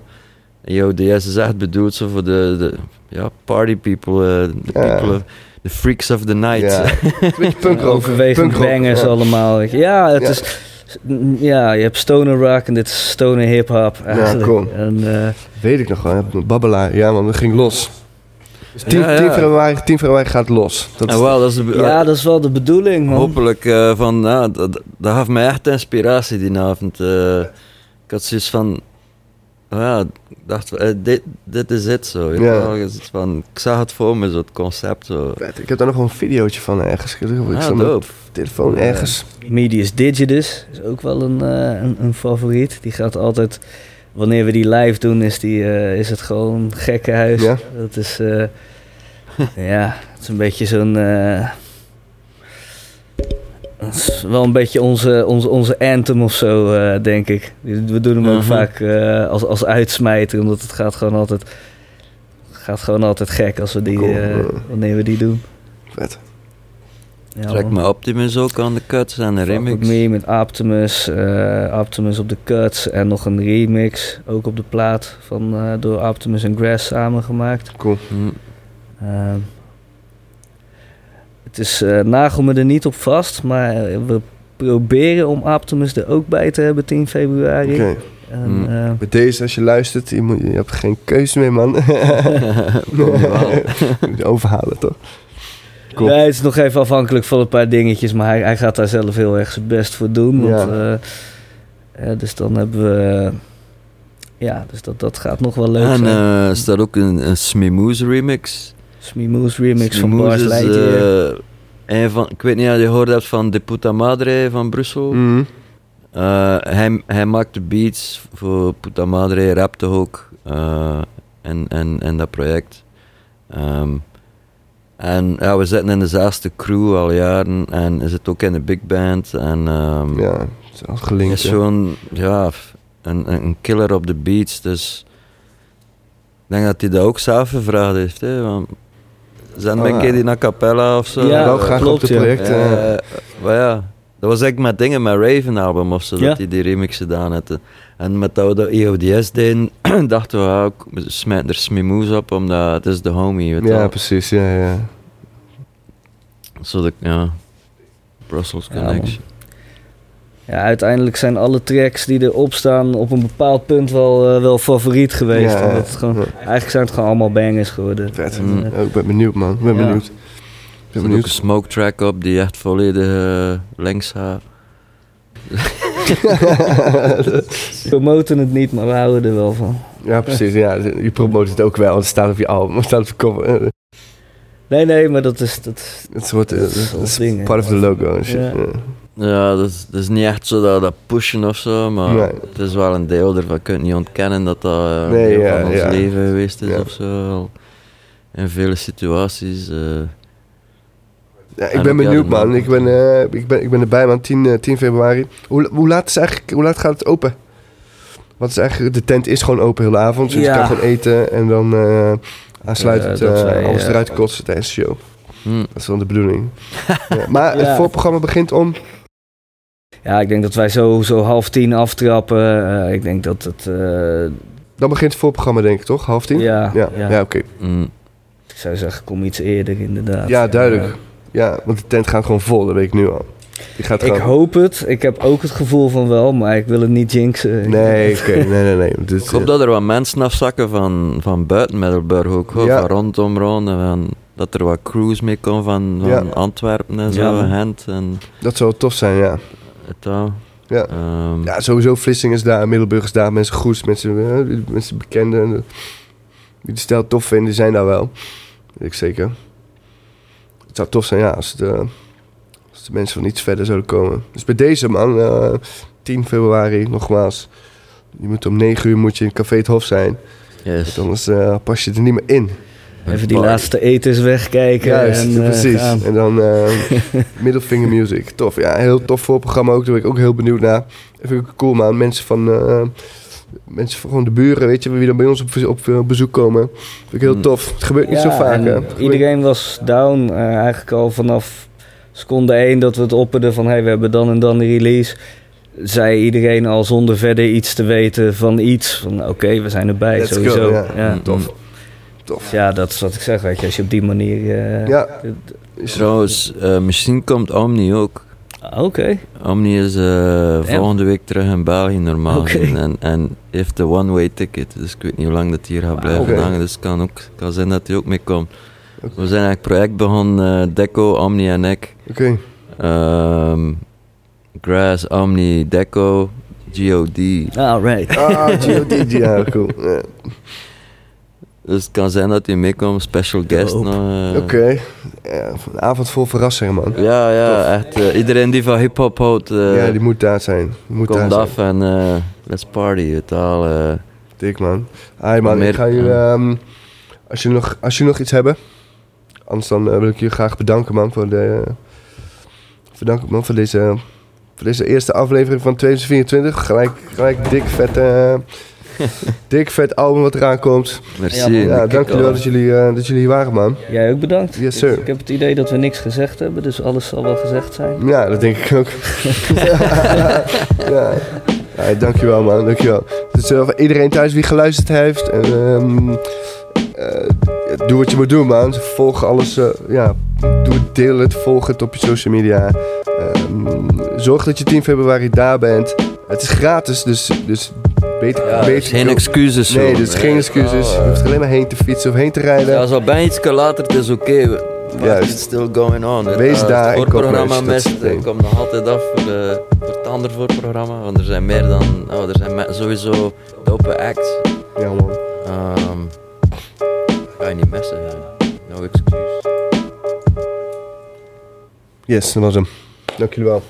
Yo, DS is echt bedoeld zo voor de, de ja, party people. eh, de Ja. people of, the freaks of the night. Ja. Punkrock. Overwegend bangers ja. allemaal. Ja, het Ja. is... Ja, je hebt stoner rock en dit is stoner hip-hop. eigenlijk. cool. En, eh, Weet ik nog wel. ja, Babbelaar. Ja man, dat ging los. Dus 10, Ja, ja. 10 februari, 10 februari gaat los. Dat is, En wel, dat is de, ja, dat is wel de bedoeling, man. Hopelijk eh, van, ja, dat, dat gaf mij echt inspiratie die avond. eh. ik had zoiets van, ja, ik dacht, eh, dit, dit is het zo. weet Ja. wel. Van, ik zag het voor me, zo het concept zo. Vet, Ik heb daar nog wel een videootje van ergens. Ik Ja, zat met dope. telefoon ergens. Medius Digidus is ook wel een, eh, een, een favoriet. Die gaat altijd, wanneer we die live doen, is, die, eh, is het gewoon gekkenhuis. Ja. Dat is, eh, ja, het is een beetje zo'n... eh, het is wel een beetje onze, onze, onze anthem of zo, eh, denk ik. We doen hem ook Mhm. vaak eh, als, als uitsmijter, omdat het gaat gewoon altijd... gaat gewoon altijd gek als we die, eh, wanneer we die doen. Vet. Ja, Trek me Optimus ook aan de cuts en With remix. Me met Optimus, Optimus op de cuts en nog een remix, ook op de plaat van, door Optimus en Grass samengemaakt. Cool. Hm. Het is, eh, nagel me er niet op vast, maar eh, we proberen om Optimus er ook bij te hebben 10 februari. Oké. En, Hmm. eh, Met deze, als je luistert, je, moet, je hebt geen keuze meer, man. Moet je overhalen, toch? Cool. Nee, het is nog even afhankelijk van een paar dingetjes, maar hij, hij gaat daar zelf heel erg zijn best voor doen. Want, Ja. dus dan hebben we... ja, dus dat, dat gaat nog wel leuk En zijn. eh, er staat ook een, een Smimoes remix. Smimoes remix Smimoes van Bars is, Lightyear. eh, een van, ik weet niet of je gehoord hebt van De Puta Madre van Brussel. Eh, hij, hij maakt de beats voor Puta Madre, rapte ook eh in, in, in dat project. Ehm, en ja, we zitten in dezelfde crew al jaren en is het ook in de big band. En ehm, Ja, het is al gelinkt. is zo'n ja, een, een killer op de beats. Dus ik denk dat hij dat ook zelf gevraagd heeft. Hè, want zend me Ah. een keer die naar Capella of zo. Ja, wel dat graag klopt, op de ja. project. eh. Eh, maar ja, dat was eigenlijk met dingen met Raven album of zo, Ja. dat hij die remix gedaan had. En met dat we de EODS deden, dachten we, ah, ook, we smijten er Smimoes op, omdat het is de homie, weet ja, precies. Ja, ja. Zo de, ja, Brussels Ja, Connection. Ja, uiteindelijk zijn alle tracks die erop staan op een bepaald punt wel, eh, wel favoriet geweest. Ja, Omdat het gewoon, ja. Eigenlijk zijn het gewoon allemaal bangers geworden. Vet. En, Mm. eh, Oh, ik ben benieuwd, man. Ik ben Ja. benieuwd. Ik Er ben een smoke track op die echt volledig eh, links gaat. we promoten het niet, maar we houden er wel van. ja, precies. Ja, je promoot het ook wel. want Het staat op je album. Het staat op je cover. Nee, nee, maar dat is... Dat, Het is, wat, Dat is part of the logo. en shit. Ja. Dat is, dat is niet echt zo dat, dat pushen of zo, maar Nee. het is wel een deel ervan. Je kunt niet ontkennen dat dat eh, een Nee, deel ja, van ons ja. leven geweest is Ja. of zo. In vele situaties. eh. Ja, ik En ben benieuwd, man. man. Ik ben, eh, ik, ben, ik ben erbij, man. 10, eh, 10 februari. Hoe, hoe, laat is eigenlijk, hoe laat gaat het open? Wat is eigenlijk... De tent is gewoon open heel de avond. Dus Ja. je kan gewoon eten en dan eh aansluitend Eh, eh, alles eh, eruit kotsen tijdens de show. Hm. Dat is wel de bedoeling. ja. Maar het voorprogramma begint om... ja, ik denk dat wij zo, zo half tien aftrappen. Eh, ik denk dat het... eh, Dan begint het voorprogramma, denk ik, toch? Half tien? ja, Ja, ja. ja. oké. Hm. ik zou zeggen, kom iets eerder inderdaad. Ja, duidelijk. Ja, want de tent gaat gewoon vol, dat weet ik nu al. Die gaat ik hoop het. Ik heb ook het gevoel van wel, maar ik wil het niet jinxen. Nee, oké. Nee, nee, nee. Dit, Ik hoop dat er wat mensen afzakken van, van buiten Middelburg ook, hoor, Ja. van rondom Ronde. Van, dat er wat crews mee komen van, van Ja. Antwerpen en zo, Ja, man. Gent en dat zou tof zijn, ja. Het. Ja. Ehm, Ja, sowieso Vlissingen is daar, Middelburg is daar, mensen Goes, mensen, eh, mensen bekenden. eh, Die de stijl tof vinden, die zijn daar wel. Weet ik zeker. Het zou tof zijn, ja, als de, als de mensen van iets verder zouden komen. Dus bij deze man, eh 10 februari, nogmaals. Je moet om 9 uur moet je in Café het Hof zijn. yes. Want anders pas je er niet meer in. Even die Party. laatste etens wegkijken. Juist, en, eh, precies. gaan. En dan eh Middelfinger Music. Tof, ja, heel tof voorprogramma ook. Daar ben ik ook heel benieuwd naar. Dat vind ik cool, man. Mensen van, eh, mensen van gewoon de buren, weet je, wie dan bij ons op, op, bezoek komen. Vind ik heel Mm. tof. Het gebeurt niet zo vaak, hè. Iedereen was down. eigenlijk al vanaf seconde 1 dat we het opperden van... Hey, we hebben dan en dan de release. Zei iedereen al zonder verder iets te weten van iets. Van oké, we zijn erbij, Let's go, sowieso. ja. ja. Mm. Tof. Tof. Ja, dat is wat ik zeg, weet je. Als je op die manier... eh, Ja. Trouwens, eh, misschien komt Omni ook. ah, Oké. Omni is eh, volgende week terug in België normaal en, en heeft de one-way ticket. Dus ik weet niet hoe lang dat hier gaat blijven Oké. hangen. Dus het kan ook kan zijn dat hij ook mee komt. We zijn eigenlijk project begonnen, eh, Deco, Omni en ik. Oké. Ehm, Grass, Omni, Deco, GOD. All right. Ah, GOD, ja, cool. Ja. Dus het kan zijn dat hij meekomt, special guest nog. eh. Oké. Ja, een avond vol verrassingen, man. Ja, ja, Tof. echt. eh, iedereen die van hip-hop houdt, eh, ja, die moet daar zijn. Die moet komt daar af en eh, let's party. Het al, eh. Dik man. Hi man, Meer- ik ga jullie, ehm, als jullie nog, als jullie nog iets hebben, anders dan wil ik jullie graag bedanken man voor de, bedanken man voor deze, voor deze eerste aflevering van 2024. Gelijk, gelijk dik vette, dik vet album wat eraan komt. Merci. Ja. Ja, dank jullie wel dat jullie, eh, dat jullie hier waren, man. Jij ook bedankt. Yes, sir. Ik heb het idee dat we niks gezegd hebben, dus alles zal wel gezegd zijn. Ja, dat denk ik ook. ja. ja, dankjewel man, dankjewel. Dus uh, voor iedereen thuis die geluisterd heeft. En, ehm, eh, doe wat je moet doen man. Volg alles, eh, ja, doe het, deel het, volg het op je social media. Ehm, zorg dat je 10 februari daar bent. Het is gratis, dus, dus beter... Ja, beter geen excuses. Nee, dus geen excuses. Oh, Je eh, hoeft alleen maar heen te fietsen of heen te rijden. Ja, zo ben iets later, het is oké. What Juist. is still going on? Wees Dat daar Het voorprogramma merch, dat is mist, het ding. ik kom nog altijd af voor, de, voor het andere voorprogramma. Want er zijn meer dan... Oh, er zijn sowieso dope acts. Ja man. Ehm ga je niet missen. Ja. No excuse. Yes, dat was hem. Dank jullie wel.